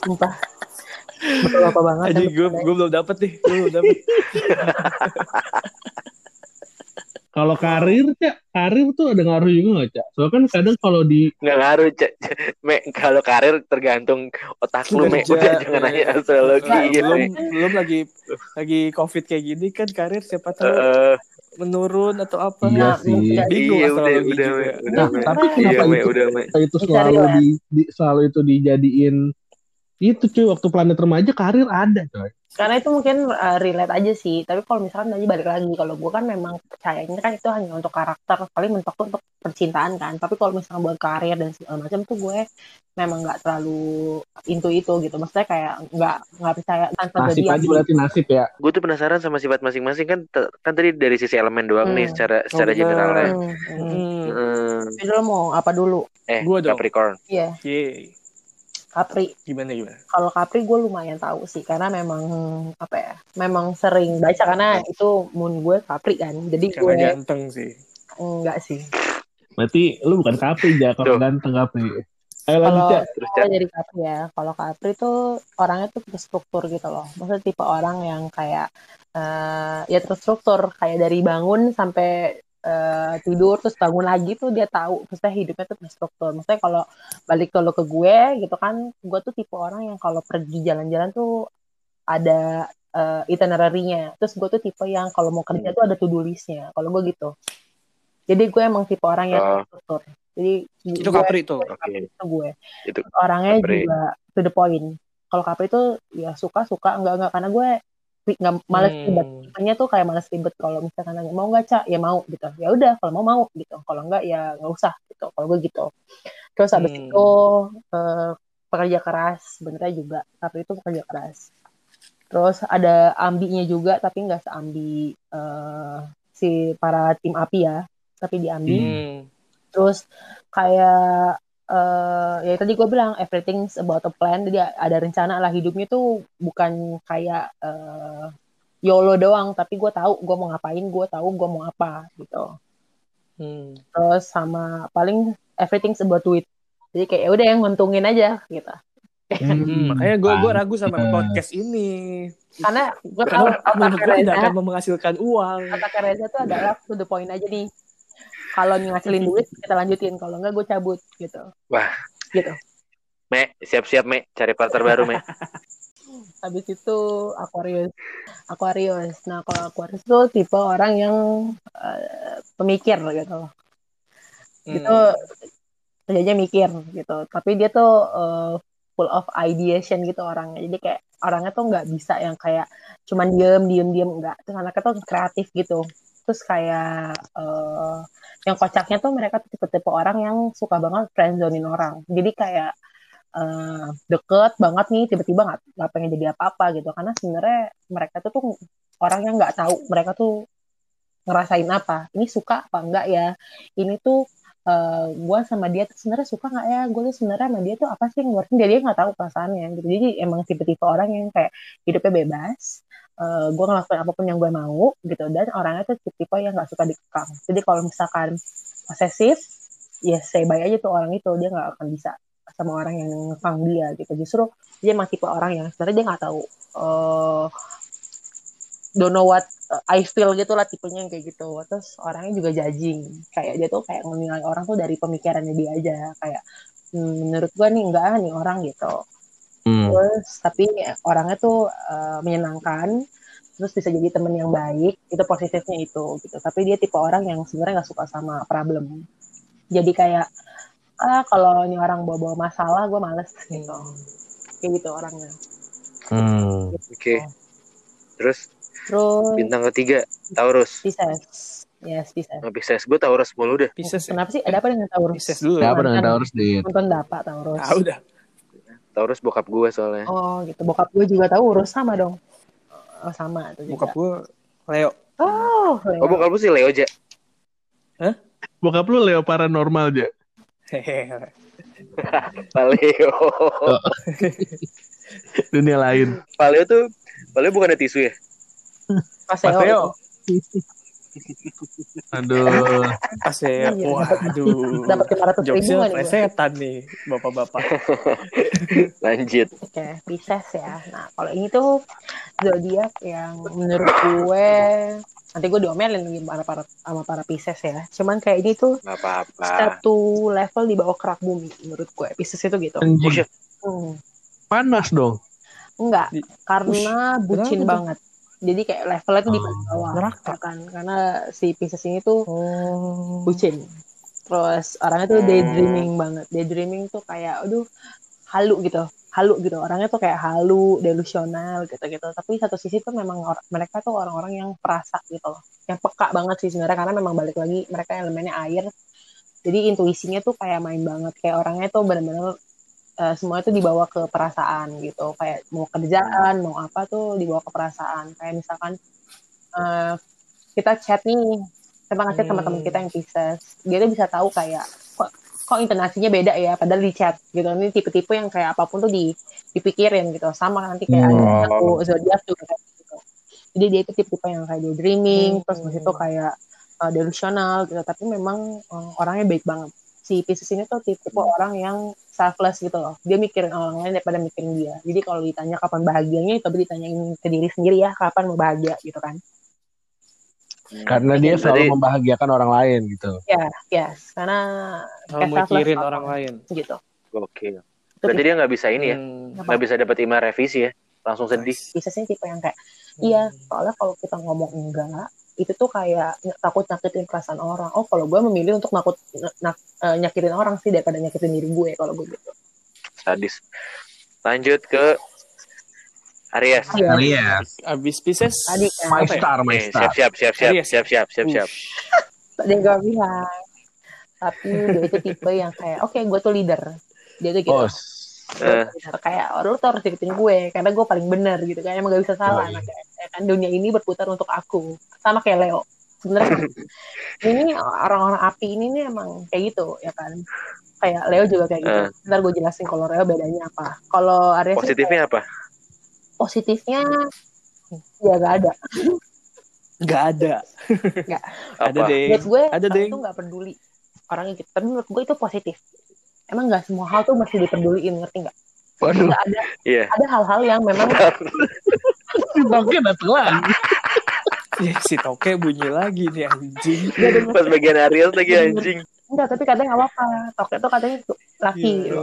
sumpah betul apa banget Aji gue gue belum dapet nih. Gue belum dapet. Kalau karir, Cak, karir tuh ada ngaruh juga gak, Cak? Soalnya kan kadang kalau di Nggak ngaruh, Cak. Me, kalau karir tergantung otak lu, Me. Udah jangan Me. nanya astrologi Nah, ya, belum belum lagi lagi covid kayak gini kan karir siapa tahu Eh, menurun atau apa. Iya Nah, sih. Bingung iya, udah, astrologi udah, juga. Me. Udah, Nah, Me. tapi Iya, kenapa Me. itu Udah, Me. itu selalu di, di- selalu itu dijadiin itu cuy waktu planet remaja karir ada coy. karena itu mungkin uh, relate aja sih tapi kalau misalkan tadi balik lagi kalau gue kan memang percayanya kan itu hanya untuk karakter paling mentok tuh untuk percintaan kan tapi kalau misalkan buat karir dan segala macam tuh gue memang nggak terlalu into itu gitu maksudnya kayak nggak nggak percaya tanpa Nasib aja berarti nasib ya. Gue tuh penasaran sama sifat masing-masing kan kan tadi dari sisi elemen doang nih Hmm. secara secara benar. generalnya. Hmm, hmm. Hmm. Hmm. Jadi lo mau apa dulu Eh, Gua dong. Capricorn. iya Yeay. Capri. Gimana gimana? kalau Capri gue lumayan tahu sih karena memang apa ya memang sering baca karena itu moon gue Capri kan. Jadi gue Karena ganteng sih. enggak sih. Berarti lu bukan Capri ya kalau ganteng Capri. Ayo lanjut kalau. Terus kalau Cak, dari Capri ya. Kalau Capri tuh orangnya tuh terstruktur gitu loh. Maksudnya tipe orang yang kayak eh, ya terstruktur. Kayak dari bangun sampai eh, tidur terus bangun lagi tuh dia tahu. Maksudnya hidupnya tuh terstruktur maksudnya kalau balik kalau ke gue gitu kan gue tuh tipe orang yang kalau pergi jalan-jalan tuh ada uh, itinerary-nya. Terus gue tuh tipe yang kalau mau kerja tuh ada to-do list-nya. Kalau gue gitu. Jadi gue emang tipe orang yang Oh. terstruktur jadi Itu gue- Capri tuh. Oke. itu gue. Itu orangnya Capri. juga to the point. Kalau Capri tuh ya suka suka enggak enggak karena gue nggak males Hmm. ribet. Tipenya tuh kayak males ribet kalau misalkan nanya mau nggak cak ya mau gitu. Ya udah kalau mau mau gitu. Kalau enggak ya nggak usah gitu. Kalau gue gitu. Terus habis Hmm. itu eh, pekerja keras sebenarnya juga Capri itu pekerja keras. Terus ada ambinya juga tapi nggak seambi eh, si para tim api ya tapi diambi Hmm. terus kayak eh ya tadi gue bilang everything's about a plan. Jadi ada rencana lah hidupnya tuh bukan kayak eh YOLO doang. Tapi gue tahu gue mau ngapain gue tahu gue mau apa gitu. Hmm. terus sama paling everything's about duit. Jadi kayak ya udah yang nguntungin aja gitu. Hmm, makanya gue gue ragu sama podcast ini. karena gue tahu otaknya gue tidak akan menghasilkan uang. otaknya Reza tuh adalah to the point aja nih kalau ngasilin duit kita lanjutin. Kalau enggak gue cabut gitu. Wah. gitu. Me, siap-siap Me, cari partner baru Me. habis itu Aquarius. Aquarius. Nah kalau Aquarius tuh tipe orang yang eh, pemikir gitu. Gitu Hmm. kerjanya mikir gitu. Tapi dia tuh eh, full of ideation gitu orangnya. Jadi kayak orangnya tuh nggak bisa yang kayak cuman diem diem diem. Enggak terus anaknya tuh kreatif gitu. Terus kayak eh, yang kocaknya tuh mereka tuh tipe-tipe orang yang suka banget friendzonin orang. Jadi kayak eh, deket banget nih tiba-tiba nggak nggak pengen jadi apa-apa gitu. Karena sebenarnya mereka tuh tuh orang yang nggak tahu mereka tuh ngerasain apa. Ini suka apa enggak ya? Ini tuh eh gue sama dia tuh sebenarnya suka nggak ya? Gue tuh sebenarnya sama dia tuh apa sih yang ngeluarin? Dia dia nggak tahu perasaannya gitu. Jadi emang tipe-tipe orang yang kayak hidupnya bebas eh gue ngelakuin apa pun yang gue mau gitu. Dan orangnya tuh tipe yang nggak suka dikekang. Jadi kalau misalkan posesif ya say bye aja tuh orang itu. Dia nggak akan bisa sama orang yang ngekang dia gitu. Justru dia emang tipe orang yang sebenarnya dia nggak tahu eh don't know what uh, I feel gitu lah tipenya yang kayak gitu. Terus orangnya juga judging. Kayak dia tuh kayak menilai orang tuh dari pemikirannya dia aja. Kayak hmm, menurut gua nih enggak nih orang gitu Hmm. terus tapi orangnya tuh uh, menyenangkan terus bisa jadi temen yang baik itu positifnya itu gitu tapi dia tipe orang yang sebenarnya nggak suka sama problem jadi kayak ah kalau ini orang bawa-bawa masalah gue males gitu kayak gitu orangnya Hmm. Oke. Terus terus bintang ketiga Taurus. Pisces yes Pisces Nggak bisa gue Taurus mulu dah. Pisces ya? kenapa sih ada apa dengan Taurus Pisces dulu. Siapa dengan Mantan. Taurus Dit? nonton dapat Taurus Ah udah. Taurus bokap gue soalnya. oh gitu bokap gue juga Taurus sama dong oh sama itu juga Bokap gue Leo. oh, Oh bokap lu sih Leo aja. Bokap lu Leo paranormal aja. Hehehe. Pak Leo. Dunia lain. Pak Leo tuh Pak Leo bukan ada tisu ya? Paseo, Paseo. Aduh. Paseo. Iya, Waduh. dapat lima ratus ribu Jokesnya kan gue plesetan nih bapak-bapak. Lanjut. Oke, Pisces ya. Nah, kalau ini tuh zodiak yang menurut gue nanti gue diomelin lagi sama para, sama para Pisces ya. Cuman kayak ini tuh Gak apa-apa. satu level di bawah kerak bumi menurut gue. Pisces itu gitu. Hmm. Panas dong. Enggak, karena bucin banget. Jadi kayak levelnya tuh di Oh, bawah. neraka. Kan? Karena si Pisces ini tuh Oh. bucin. Terus orangnya tuh Hmm. daydreaming banget. Daydreaming tuh kayak aduh halu gitu. Halu gitu. Orangnya tuh kayak halu, delusional gitu-gitu. Tapi satu sisi tuh memang or- mereka tuh orang-orang yang perasa gitu loh. Yang peka banget sih sebenarnya karena memang balik lagi mereka elemennya air. Jadi intuisinya tuh kayak main banget. Kayak orangnya tuh benar-benar eh, semua itu dibawa ke perasaan gitu. Kayak mau kerjaan, mau apa tuh dibawa ke perasaan. Kayak misalkan eh, kita chat nih kita sama Hmm. teman kita yang Pisces dia tuh bisa tahu kayak kok kok intonasinya beda ya padahal di chat gitu ini tipe-tipe yang kayak apa pun tuh di dipikirin gitu sama nanti kayak ada Hmm. satu zodiak juga kayak gitu jadi dia itu tipe-tipe yang kayak daydreaming Hmm. terus habis itu kayak uh, delusional gitu tapi memang uh, orangnya baik banget si Pisces ini tuh tipe orang yang selfless gitu loh dia mikirin orang lain daripada mikirin dia jadi kalau ditanya kapan bahagianya tapi ditanyain ke diri sendiri ya kapan mau bahagia gitu kan Karena dia selalu membahagiakan orang lain gitu. ya yes karena selfless mikirin orang lain. gitu Oke. Itu Berarti dia nggak bisa ini ya, Hmm. Nggak bisa dapat email revisi ya, langsung sedih. bisa sih tipe yang kayak iya soalnya kalau kita ngomong enggak itu tuh kayak takut nyakitin perasaan orang oh kalau gue memilih untuk nakut nak, eh, nyakitin orang sih daripada nyakitin diri gue kalau gue gitu Sadis. Lanjut ke Aries. Iya. Aries. Abis Pisces. Tadi kan. My ya? star, my Nih, star. siap siap siap siap Aries. siap siap siap siap. Dia gak bilang tapi dia itu tipe yang kayak oke gue tuh leader dia tuh gitu Oh, Eh, Bener. kayak oh, lu tuh harus ikutin gue karena gue paling benar gitu kan emang gak bisa salah Oh, iya. anaknya. Ya kan dunia ini berputar untuk aku sama kayak Leo sebenarnya ini orang-orang api ini nih emang kayak gitu ya kan kayak Leo juga kayak gitu Eh. ntar gue jelasin kalau Leo bedanya apa kalau Aries positifnya apa? kayak positifnya ya gak ada Gak ada. Ada Apa? deh. menurut gue Ada, orang Deng. tuh gak peduli orangnya gitu tapi menurut gue itu positif emang gak semua hal tuh mesti dipeduliin ngerti nggak waduh, Nggak ada Iya. ada hal-hal yang memang oke datang lagi. Ya, si Toke bunyi lagi nih anjing. Gak ada Pas bagian Aries lagi anjing. Enggak, tapi kadang nggak apa-apa. Toke tuh katanya laki, Iya.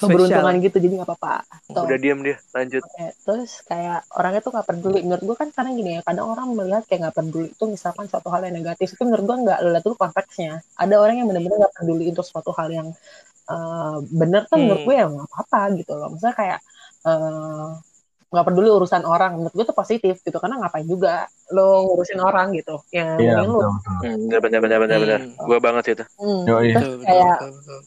keberuntungan gitu, jadi nggak apa-apa. Tuh. Udah diam dia. Lanjut. Oke, Terus kayak orangnya tuh nggak peduli. Menurut gue kan karena gini ya, kadang orang melihat kayak nggak peduli itu misalkan suatu hal yang negatif. Itu menurut gue nggak, lihat dulu konteksnya. Ada orang yang benar-benar nggak peduli untuk suatu hal yang eh, bener tuh menurut Hmm. gue ya nggak apa-apa gitu loh. Misalnya kayak eh, nggak peduli urusan orang, menurut gue tuh positif gitu. Karena ngapain juga lo ngurusin orang gitu. Yang Iya, lu betul, betul. Hmm, bener bener bener bener bener. Hmm. Gua banget sih itu. Hmm, Yoi. terus Betul, betul, kayak betul, betul.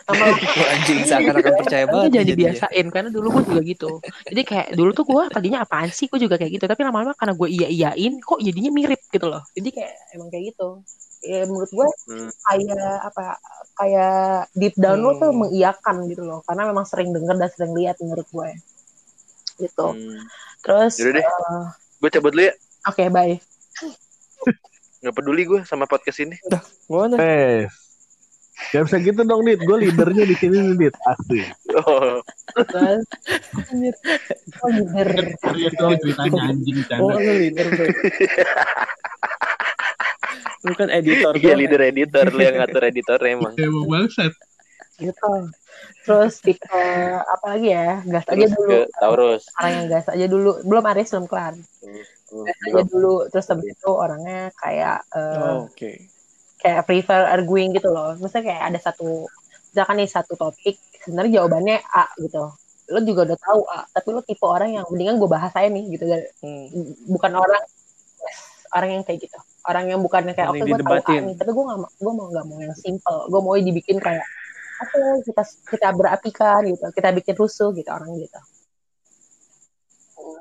sama anjing seakan-akan percaya banget. jangan jadinya. dibiasain karena dulu gue juga gitu. Jadi kayak dulu tuh gue tadinya apaan sih? Gue juga kayak gitu. Tapi lama-lama karena gue iya iyain, kok jadinya mirip gitu loh. jadi kayak emang kayak gitu ya menurut gue Hmm. kayak apa kayak deep down lo tuh Hmm. mengiyakan gitu loh karena memang sering denger dan sering lihat menurut gue gitu Hmm. terus Yaudah deh. eh, Gue cabut dulu ya. oke bye Nggak peduli gue sama podcast ini. Mana? Eh, gak bisa gitu dong, Dit. Gue leadernya di sini, nih, Dit. Asli. Oh, terus anjir oh leader Serius dong ceritanya anjing Oh, leader. Lu kan editor. iya gua. leader editor lu yang ngatur editor emang. Emang bangsat. gitu terus tipe apa lagi ya gas aja Terus dulu ke Taurus. orang yang gas aja dulu belum Aries belum kelar Hmm, gas aja dulu terus habis itu orangnya kayak eh, Oh, Oke. kayak prefer arguing gitu loh. Maksudnya kayak ada satu misalkan nih satu topik sebenarnya jawabannya A gitu. Lo juga udah tahu A, tapi lo tipe orang yang mendingan gue bahas aja nih gitu. Hmm. Bukan orang yes, orang yang kayak gitu. Orang yang bukan yang kayak oke Mending gue tahu A nih, tapi gue gak mau gue mau nggak mau yang simple. Gue mau dibikin kayak oke kita kita berapikan gitu, kita bikin rusuh gitu orang gitu.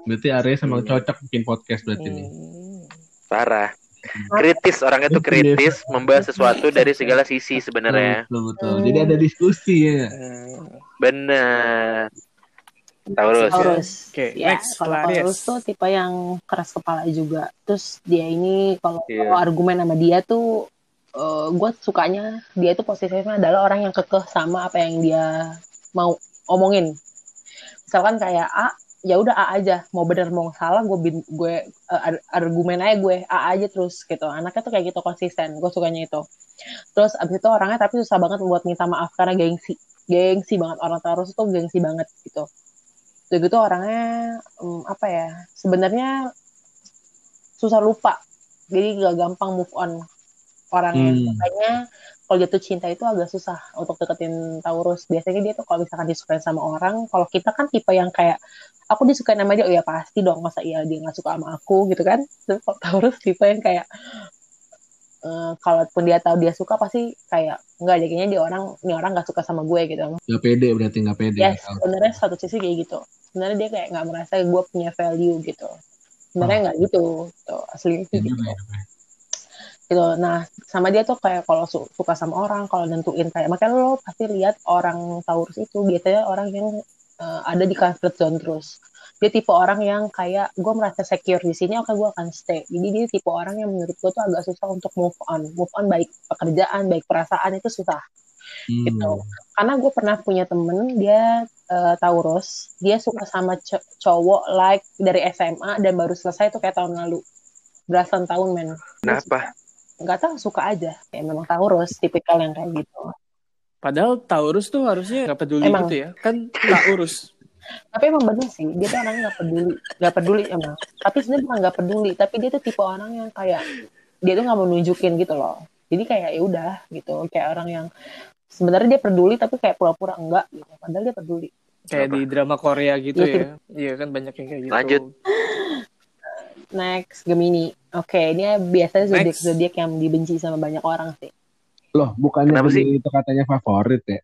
Berarti Aries emang cocok bikin podcast berarti nih. Hmm. Parah. Kritis orangnya tuh kritis, membahas sesuatu dari segala sisi sebenarnya. Betul, betul. Jadi ada diskusi ya. Hmm. Benar. Taurus. Taurus. Oke, Ya, next kalau Clarice. Taurus tuh tipe yang keras kepala juga. Terus dia ini kalau kalau argumen sama dia tuh gue sukanya dia tuh positifnya adalah orang yang kekeh sama apa yang dia mau omongin. Misalkan kayak A, ya udah A aja. Mau bener mau salah gue bin- gue eh, ar- argumen aja gue A aja terus gitu. Anaknya tuh kayak gitu konsisten. Gue sukanya itu. Terus abis itu orangnya tapi susah banget buat minta maaf karena gengsi. Gengsi banget orang Taurus itu gengsi banget gitu udah gitu orangnya hmm, apa ya sebenarnya susah lupa. Jadi gak gampang move on. Orangnya Hmm. makanya kalau jatuh cinta itu agak susah untuk deketin Taurus. Biasanya dia tuh kalau misalkan disukain sama orang kalau kita kan tipe yang kayak aku disukain sama dia. Oh ya pasti dong masa iya dia nggak suka sama aku gitu kan. Tapi kalau Taurus tipe yang kayak eh, kalaupun dia tahu dia suka pasti kayak enggak deh kayaknya dia orang ini orang nggak suka sama gue gitu. Gak pede berarti gak pede. ya sebenarnya satu sisi kayak gitu. Sebenarnya dia kayak nggak merasa gue punya value gitu. Sebenarnya nggak gitu tuh aslinya sih gitu. gitu. Nah sama dia tuh kayak kalau su- suka sama orang kalau nentuin kayak makanya lo pasti lihat orang Taurus itu biasanya orang yang eh, ada di comfort zone terus dia tipe orang yang kayak gue merasa secure di sini oke gue akan stay jadi dia tipe orang yang menurut gue tuh agak susah untuk move on move on baik pekerjaan baik perasaan itu susah Hmm. gitu. Karena gue pernah punya temen dia eh, Taurus, dia suka sama co- cowok like dari SMA dan baru selesai tuh kayak tahun lalu. belasan tahun men Kenapa? nggak tahu suka aja kayak memang Taurus tipikal yang kayak gitu Padahal Taurus tuh harusnya nggak peduli Emang. gitu ya. Kan Taurus. Tapi emang bener sih dia tuh orangnya nggak peduli nggak peduli emang tapi sebenarnya bukan nggak peduli tapi dia tuh tipe orang yang kayak dia tuh nggak mau nunjukin gitu loh jadi kayak ya udah gitu kayak orang yang sebenarnya dia peduli tapi kayak pura-pura enggak gitu padahal dia peduli Kayak Apa? di drama Korea gitu Iya, ya. Iya kan banyak yang kayak gitu. Lanjut. next Gemini oke ini biasanya zodiak zodiak yang dibenci sama banyak orang sih Loh, bukannya Kenapa sih? Itu katanya favorit ya?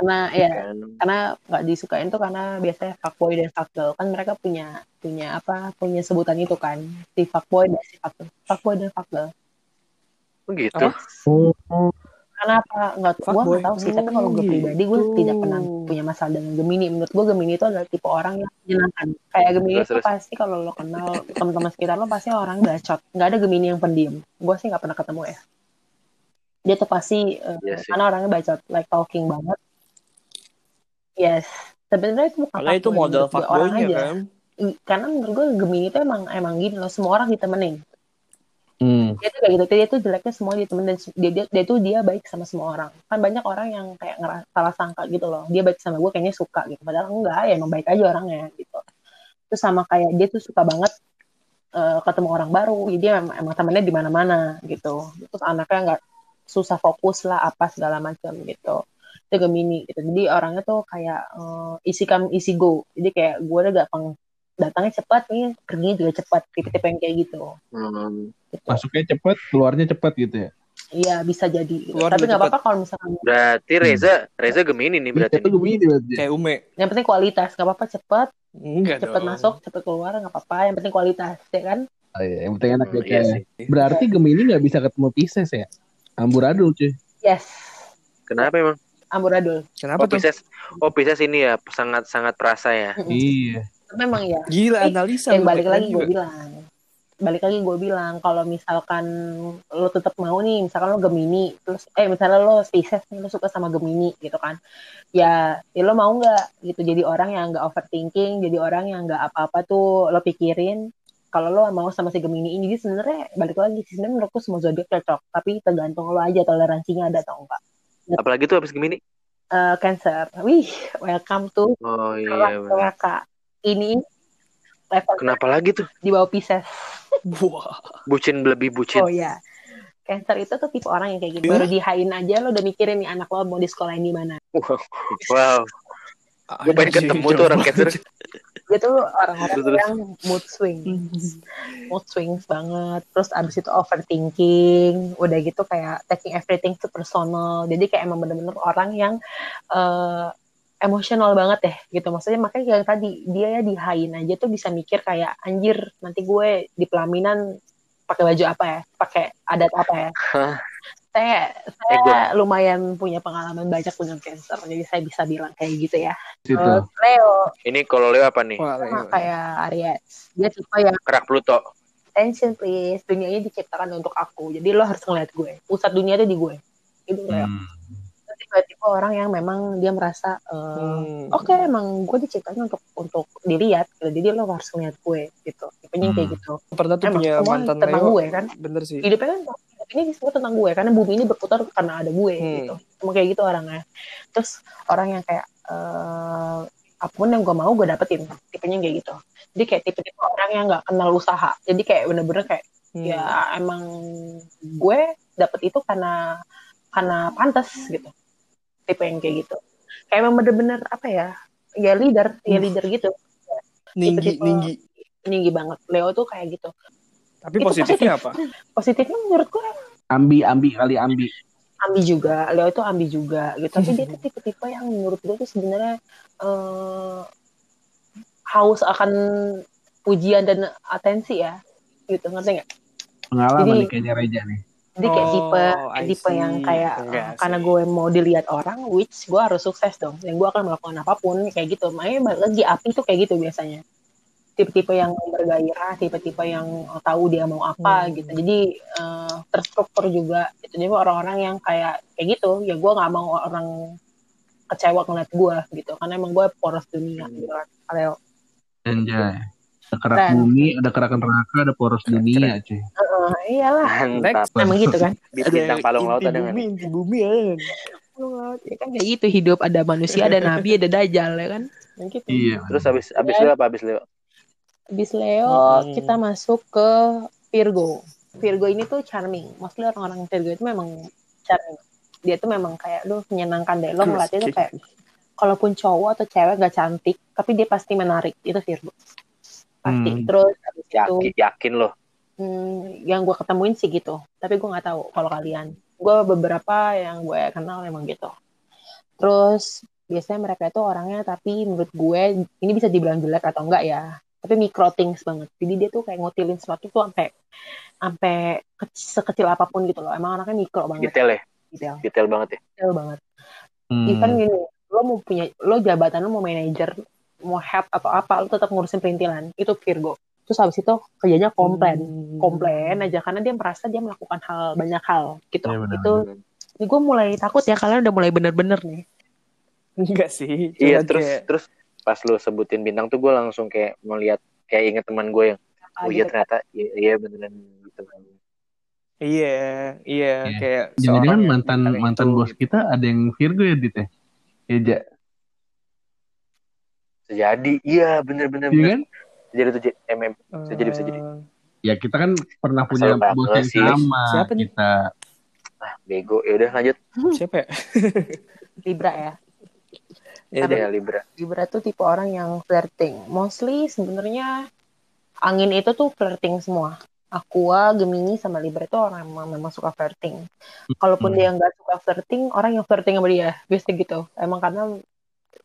Karena ya Kan. karena nggak disukain tuh karena biasanya fuckboy dan fuckgirl kan mereka punya punya apa punya sebutan itu kan. Si fuckboy dan si fuckgirl fuckboy dan fuckgirl Oh gitu. Oh, karena apa? Nggak gua Fuckboy. nggak tahu sih. Tapi kalau gue Oh, pribadi gue gitu. tidak pernah punya masalah dengan Gemini. Menurut gue Gemini itu adalah tipe orang yang menyenangkan. Kayak Gemini Terus, itu terus. pasti kalau lo kenal teman-teman sekitar lo pasti orang bacot. Nggak ada Gemini yang pendiam. Gue sih nggak pernah ketemu ya. Dia tuh pasti eh, Iya sih. karena orangnya bacot. Like talking banget yes. Sebenarnya itu bukan Karena itu modal orang aja. kan. Karena menurut gue Gemini itu emang emang gini loh semua orang ditemenin. Hmm. dia tuh kayak gitu dia tuh jeleknya semua ditemenin dia, dia dia tuh dia baik sama semua orang. Kan banyak orang yang kayak ngerasa salah sangka gitu loh dia baik sama gue kayaknya suka gitu padahal enggak ya emang baik aja orangnya gitu. Terus sama kayak dia tuh suka banget eh, ketemu orang baru jadi dia emang, emang temennya di mana-mana gitu. Terus anaknya nggak susah fokus lah apa segala macam gitu itu Gemini gitu jadi orangnya tuh kayak eh, isi come isi go jadi kayak gue udah gampang datangnya cepat nih perginya juga cepat tipe-tipe yang kayak gitu Hmm. gitu. Masuknya cepet, keluarnya cepet gitu ya? Iya bisa jadi. gitu. Keluar Tapi nggak apa-apa kalau misalkan Berarti Reza, Reza Gemini nih berarti. Itu nih. Gemini berarti. Kayak Ume. yang penting kualitas nggak apa-apa cepet Enggak cepet dong. masuk cepet keluar nggak apa-apa yang penting kualitas ya kan. Oh, iya. Yang penting enak Hmm, gitu iya ya. sih. Berarti Gemini nggak bisa ketemu Pisces ya? Amburadul cuy. Yes. Kenapa emang? Amburadul. Kenapa Oh tuh? Pisces, oh Pisces ini ya sangat sangat perasa ya. Iya. Tapi Memang ya. Gila Eh, analisa. lu, balik lagi gue bilang. Balik lagi gue bilang kalau misalkan lo tetap mau nih, misalkan lo Gemini, terus eh misalnya lo Pisces nih lo suka sama Gemini gitu kan, ya, ya lo mau nggak gitu jadi orang yang nggak overthinking, jadi orang yang nggak apa-apa tuh lo pikirin. Kalau lo mau sama si Gemini ini, jadi sebenarnya balik lagi sih sebenarnya menurutku semua zodiak cocok, tapi tergantung lo aja toleransinya ada atau enggak. Apalagi tuh habis Gemini. Eh, Cancer, wih, welcome to Oh iya. bener. neraka. Ini level Kenapa lagi tuh? di bawah Pisces. Wah. Bucin lebih bucin. Oh ya. Cancer itu tuh tipe orang yang kayak gitu. Iya. Baru dihain aja lo udah mikirin nih anak lo mau di sekolahin di mana. Wow. Gue pengen Anjing, ketemu tuh orang. Cancer. Dia tuh orang-orang Terus, terus. yang mood swing. mood swings banget. Terus abis itu overthinking. Udah gitu kayak taking everything to personal. Jadi kayak emang bener-bener orang yang eh, emosional banget deh gitu. Maksudnya makanya yang tadi dia ya dihain aja tuh bisa mikir kayak anjir nanti gue di pelaminan pakai baju apa ya? Pakai adat apa ya? Saya Eh, saya lumayan punya pengalaman banyak dengan cancer jadi saya bisa bilang kayak gitu ya Situ. Terus Leo Ini kalau Leo apa nih? Wah, sama Leo. kayak Aries dia tipe yang Kerak Pluto. attention please dunia ini diciptakan untuk aku jadi lo harus ngeliat gue pusat dunia itu di gue itu Leo Hmm. Tipe-tipe orang yang memang dia merasa eh, Hmm. oke emang gue diciptakan untuk untuk dilihat gitu. jadi lo harus ngeliat gue gitu tipenya kayak Hmm. gitu Pernah tuh Emang punya mantan tentang Leo. gue kan Bener sih. hidupnya kan ini semua tentang gue karena bumi ini berputar karena ada gue Hmm. gitu. Emang kayak gitu orangnya. Terus orang yang kayak eh apa pun yang gue mau gue dapetin tipenya kayak gitu. Jadi kayak tipe-tipe orang yang nggak kenal usaha. Jadi kayak bener-bener kayak Hmm. ya emang gue dapet itu karena karena pantas gitu. Tipe yang kayak gitu. Kayak emang bener-bener apa ya ya leader ya Uh. leader gitu. Ninggi, tipe-tipe- ninggi. tinggi banget. Leo tuh kayak gitu Tapi Itu positifnya apa? positifnya menurut gue Ambi, ambi kali ambi. ambi juga. Leo itu ambi juga gitu. Tapi dia tuh tipe-tipe yang menurut gue tuh sebenarnya eh, haus akan pujian dan atensi ya. Gitu ngerti nggak? Pengalaman Jadi- nih kayaknya Reja nih. jadi kayak Oh, tipe I tipe see. yang kayak Enggak eh, karena gue mau dilihat orang which gue harus sukses dong. Dan gue akan melakukan apa pun kayak gitu. Makanya balik lagi api tuh kayak gitu biasanya tipe-tipe yang bergairah tipe-tipe yang tahu dia mau apa Hmm. gitu jadi eh, terstruktur juga gitu jadi orang-orang yang kayak kayak gitu ya gue nggak mau orang kecewa ngeliat gue gitu karena emang gue poros dunia gitu kan Anjay. Ada kerak Keren. bumi, ada kerak neraka, ada poros Keren, dunia, cuy. Heeh, iyalah Mantap. emang gitu kan Di bintang palung laut ada nggak bumi, inti bumi ya. ya kan kayak gitu hidup ada manusia ada nabi ada dajal ya kan Yang gitu Iya. Terus habis habis Leo apa habis Leo? Abis Leo Hmm. kita masuk ke Virgo. Virgo ini tuh charming. Mostly orang-orang Virgo itu memang charming. Dia tuh memang kayak lu menyenangkan deh. Lo ngeliatnya tuh kayak kalaupun cowok atau cewek gak cantik, tapi dia pasti menarik. Itu Virgo. Pasti. Hmm. Terus abis itu Yakin yakin loh. hmm, yang gue ketemuin sih gitu. Tapi gue nggak tahu kalau kalian. Gue beberapa yang gue kenal memang gitu. Terus biasanya mereka itu orangnya tapi menurut gue ini bisa dibilang jelek atau enggak ya. Tapi micro things banget. Jadi dia tuh kayak ngotilin sesuatu tuh sampai sampai ke- sekecil apa pun gitu loh. Emang anaknya mikro banget. Detail ya, Detail, detail banget ya. detail banget. Hmm. Even gini, lo mau punya, lo jabatan lo mau manajer, mau head atau apa, lo tetap ngurusin perintilan. Itu Virgo. Terus habis itu kerjanya komplain Hmm. komplain aja karena dia merasa dia melakukan hal banyak hal gitu Iya, benar, itu gue mulai takut ya kalian udah mulai bener-bener nih Enggak sih. Iya terus kayak- terus pas lu sebutin bintang tuh gue langsung kayak melihat kayak inget teman gue yang Ah, oh iya gitu. ternyata iya, iya beneran gitu kan. Iya, iya, Iya. kayak Jangan-jangan mantan mantan itu, bos gitu. kita ada yang Virgo ya, Dit ya? Iya, Ja. Sejadi iya bener-bener Iya kan? jadi tuh MM Bisa jadi, bisa jadi. Eh, Ya kita kan pernah Asal punya banget bos yang sih. sama. Siapa nih? Kita ah bego ya udah lanjut Siapa ya? Libra ya Ya ada udah. ya Libra Libra tuh tipe orang yang flirting mostly sebenarnya angin itu tuh flirting semua Aqua, Gemini sama Libra itu orang yang memang, memang suka flirting. Kalaupun Hmm. dia nggak suka flirting, orang yang flirting sama dia, biasanya gitu. Emang karena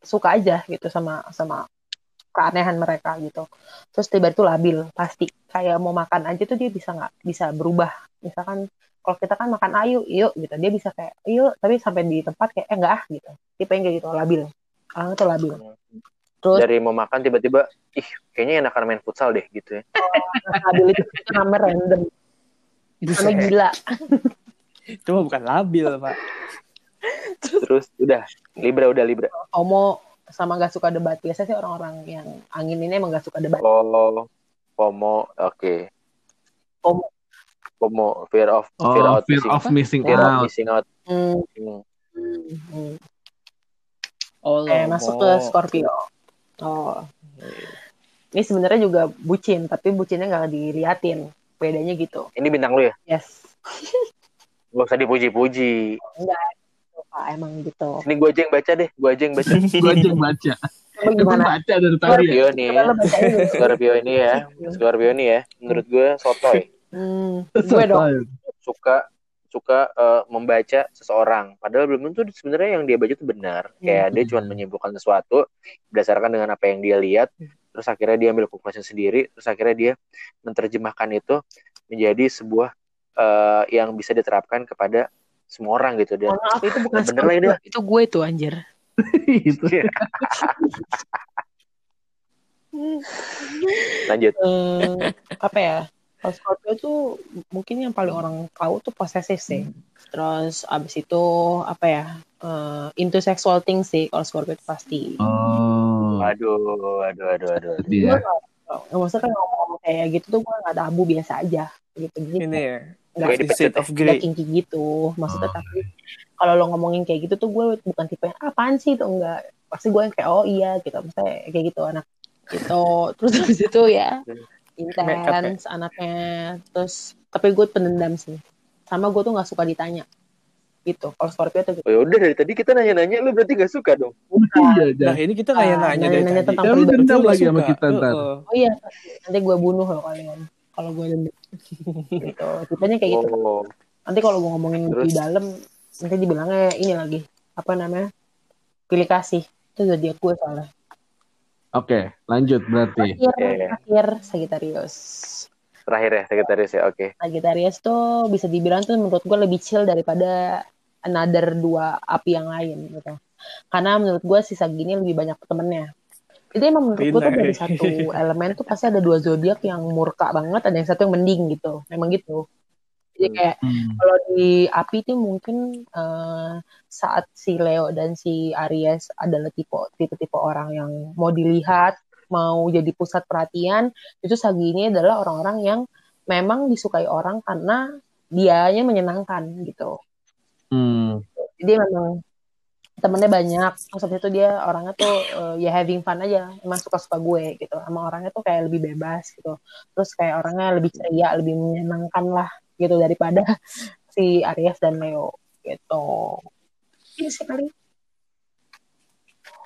suka aja gitu sama sama keanehan mereka gitu. Terus tiba itu labil pasti. Kayak mau makan aja tuh dia bisa nggak bisa berubah. Misalkan kalau kita kan makan ayu, yuk gitu. Dia bisa kayak yuk, tapi sampai di tempat kayak eh enggak ah gitu. Tipe yang kayak gitu labil. Orang itu labil. Terus dari mau makan tiba-tiba ih kayaknya enakan main futsal deh gitu ya labil itu, namanya random. Namanya Buset. gila. Itu bukan labil, Pak. terus udah Libra udah Libra Homo sama gak suka debat. Biasanya sih orang-orang yang angin ini emang gak suka debat. oh FOMO oke FOMO. FOMO fear of oh, fear out fear missing, of missing fear of out. missing out Hmm, Hmm. hmm. Oh, Oke, masuk ke Scorpio. Oh. Ini sebenarnya juga bucin, tapi bucinnya nggak diliatin. Bedanya gitu. ini bintang lu ya Yes. gak usah dipuji-puji Pak, emang gitu. ini gue aja yang baca deh gue aja yang baca Gue aja yang baca. Gimana? baca dari tadi ya. Scorpio nih bacain dulu. Scorpio ini ya Scorpio ini ya menurut gue sotoy Hmm, gue dong. suka suka eh, membaca seseorang. Padahal belum tentu sebenarnya yang dia baca itu benar. Kayak dia cuma menyimpulkan sesuatu berdasarkan dengan apa yang dia lihat terus akhirnya dia ambil keputusan sendiri terus akhirnya dia menerjemahkan itu menjadi sebuah eh, yang bisa diterapkan kepada semua orang gitu. Dan maaf, itu bukan bener lah ini itu gue tuh anjir. Itu. lanjut. Hmm, apa ya? Kalau Scorpio tuh mungkin yang paling orang tahu tuh posesif sih. Terus abis itu apa ya? eh, into sexual things sih kalau Scorpio itu pasti. Oh. aduh aduh aduh aduh, aduh. Gue nggak- nggak- maksudnya kan ngomong kayak gitu tuh gue nggak tabu biasa aja gitu. Jadi Ini ya. di State of Grey. kinky gitu. Maksudnya Oh. tapi kalau lo ngomongin kayak gitu tuh gue bukan tipe yang apaan sih tuh enggak. Pasti gue yang kayak oh iya gitu. Misalnya kayak gitu anak gitu. Terus habis itu ya ya? Intens anaknya. Terus tapi gue pendendam sih. Sama gue tuh nggak suka ditanya gitu. Kalau Scorpio tuh gitu. oh ya udah dari tadi kita nanya-nanya lu berarti gak suka dong Iya, Ja. Nah, ini kita kayak Ah, nanya dari nanya-nanya tadi. tentang Ya, dendam lagi sama kita ntar. Heeh. Oh iya, nanti gue bunuh loh kalian. Kalau gue dendam. gitu. Tipenya kayak gitu. oh Nanti kalau gue ngomongin Terus? di dalam, nanti dibilangnya ini lagi. Apa namanya? Pilih kasih. Itu zodiak gue soalnya. Oke, lanjut berarti. Terakhir, Iya, iya. terakhir Sagittarius. terakhir ya sekretaris ya oke Sagittarius tuh bisa dibilang tuh menurut gue lebih chill daripada another dua api yang lain gitu. Karena menurut gue si Sagi ini lebih banyak temennya. Jadi emang menurut gue tuh dari eh. satu elemen tuh pasti ada dua zodiak yang murka banget, ada yang satu yang mending gitu. Memang gitu. Jadi kayak Hmm. kalau di api itu mungkin eh, saat si Leo dan si Aries adalah tipe tipe tipe orang yang mau dilihat mau jadi pusat perhatian itu Sagi ini adalah orang-orang yang memang disukai orang karena dianya menyenangkan gitu. Hmm. jadi memang temennya banyak terus habis itu dia orangnya tuh eh, ya having fun aja emang suka suka gue gitu. Sama orangnya tuh kayak lebih bebas gitu. Terus kayak orangnya lebih ceria lebih menyenangkan lah gitu daripada si Aries dan Leo gitu. Ini sih paling.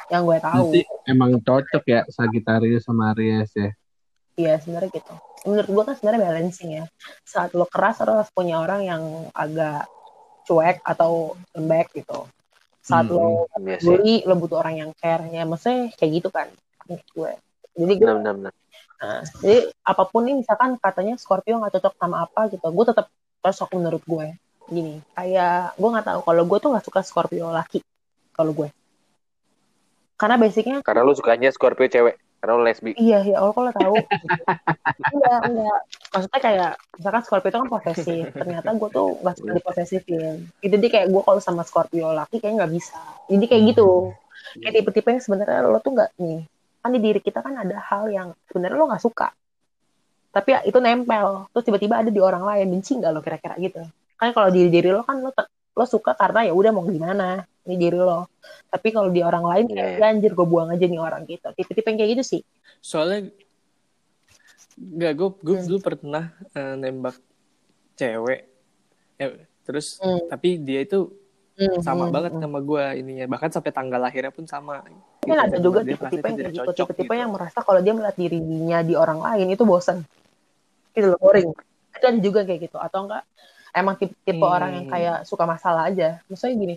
Yang gue tahu. Berarti emang cocok ya Sagittarius sama Aries ya. iya sebenarnya gitu. Menurut gue kan sebenarnya balancing ya. Saat lo keras lo harus punya orang yang agak cuek atau lembek gitu. Saat Hmm, lo Iya sih. bully lo butuh orang yang care ya maksudnya kayak gitu kan gue. Jadi gue Benar, benar, benar. Nah, jadi apa pun nih misalkan katanya Scorpio nggak cocok sama apa gitu gue tetap cocok menurut gue. Gini kayak gue nggak tahu kalau gue tuh nggak suka Scorpio laki kalau gue. Karena basicnya Karena lu sukanya Scorpio cewek. Karena lu lesbi. iya ya Allah kalau tahu. Enggak enggak. Maksudnya kayak misalkan Scorpio itu kan posesif ternyata gue tuh nggak suka diposesifin. Itu jadi kayak gue kalau sama Scorpio laki kayaknya nggak bisa. Jadi kayak gitu. Kayak tipe-tipe yang sebenarnya lo tuh nggak nih kan di diri kita kan ada hal yang sebenarnya lo nggak suka. Tapi ya itu nempel. Terus tiba-tiba ada di orang lain. Benci nggak lo kira-kira gitu? Kan kalau di diri lo kan lo lo suka karena ya udah mau gimana ini diri lo. Tapi kalau di orang lain Iya. "Ya anjir gue buang aja nih orang gitu. Tipe-tipe yang kayak gitu sih. Soalnya nggak gue gue Hmm. dulu pernah eh, nembak cewek. Eh, terus Hmm. tapi dia itu Hmm, sama hmm, banget hmm. sama gue ininya bahkan sampai tanggal lahirnya pun sama kan Gitu, ada dan juga tipe-tipe yang gitu cocok tipe-tipe gitu. yang merasa kalau dia melihat dirinya di orang lain itu bosan itu loh boring itu ada juga kayak gitu atau enggak emang tipe-tipe Hmm. orang yang kayak suka masalah aja misalnya gini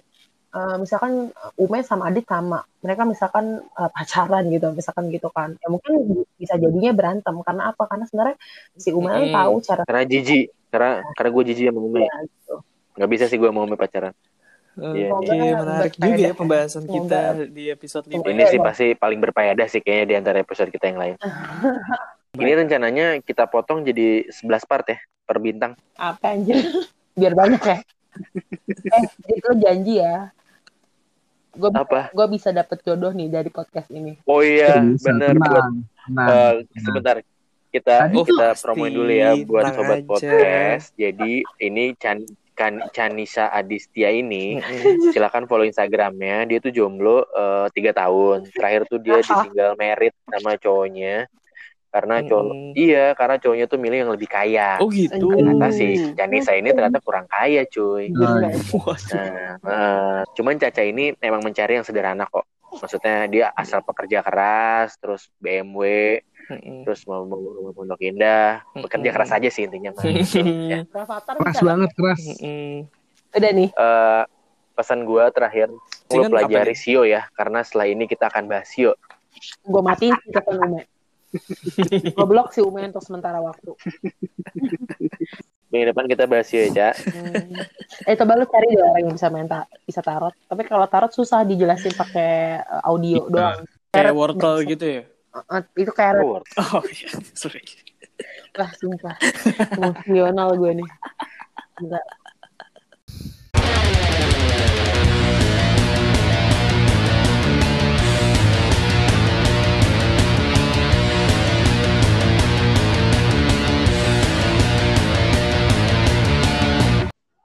eh, misalkan Ume sama Adit sama mereka misalkan eh, pacaran gitu misalkan gitu kan ya mungkin bisa jadinya berantem karena apa karena sebenarnya si Ume kan Hmm. tahu cara Karena jijik. Karena karena gue jijik sama Ume. dia gitu Nggak bisa sih gue sama Ume pacaran. Oke, Iya, iya. menarik Berfaedah juga ya pembahasan Semoga- kita di episode Semoga 5 Ini sih pasti paling berfaedah sih kayaknya di antara episode kita yang lain. Ini rencananya kita potong jadi 11 part ya per bintang. apa anjir biar banyak ya eh jadi lo janji ya gue Apa? gue bisa dapet jodoh nih dari podcast ini Oh iya, bener buat tenang, tenang. eh, sebentar. Kita Tadi Oh, kita promoin dulu ya buat sobat aja. podcast. Jadi ini Chan kan Chanisa Adistia ini silakan follow Instagramnya. Dia tuh jomblo eh, tiga tahun. Terakhir tuh dia ditinggal merit sama cowoknya karena cowok iya karena cowoknya tuh milih yang lebih kaya. oh gitu Ternyata sih Chanisa ini ternyata kurang kaya cuy. Iya. Waduh. Nah, eh, cuman Caca ini emang mencari yang sederhana kok. Maksudnya dia asal pekerja keras, terus BMW, Mm-mm. terus mau mau mau pondok indah, bekerja Mm-mm. keras aja sih intinya. mah. Gitu, ya. Keras banget keras. Mm-mm. udah nih Eh, pesan gua terakhir, lu apa pelajari? SEO ya, karena setelah ini kita akan bahas SEO. gue matiin si telepon Ume gue blok si Ume untuk sementara waktu Minggu depan kita bahas SEO ya. Hmm. eh coba lu cari deh orang yang bisa main ta- bisa tarot tapi kalau tarot susah dijelasin pakai eh, audio Iya. doang kayak Tarot wortel gitu ya Eh, itu kayak Oh, oh iya sorry. Lah sumpah. Emosional gue nih. Enggak.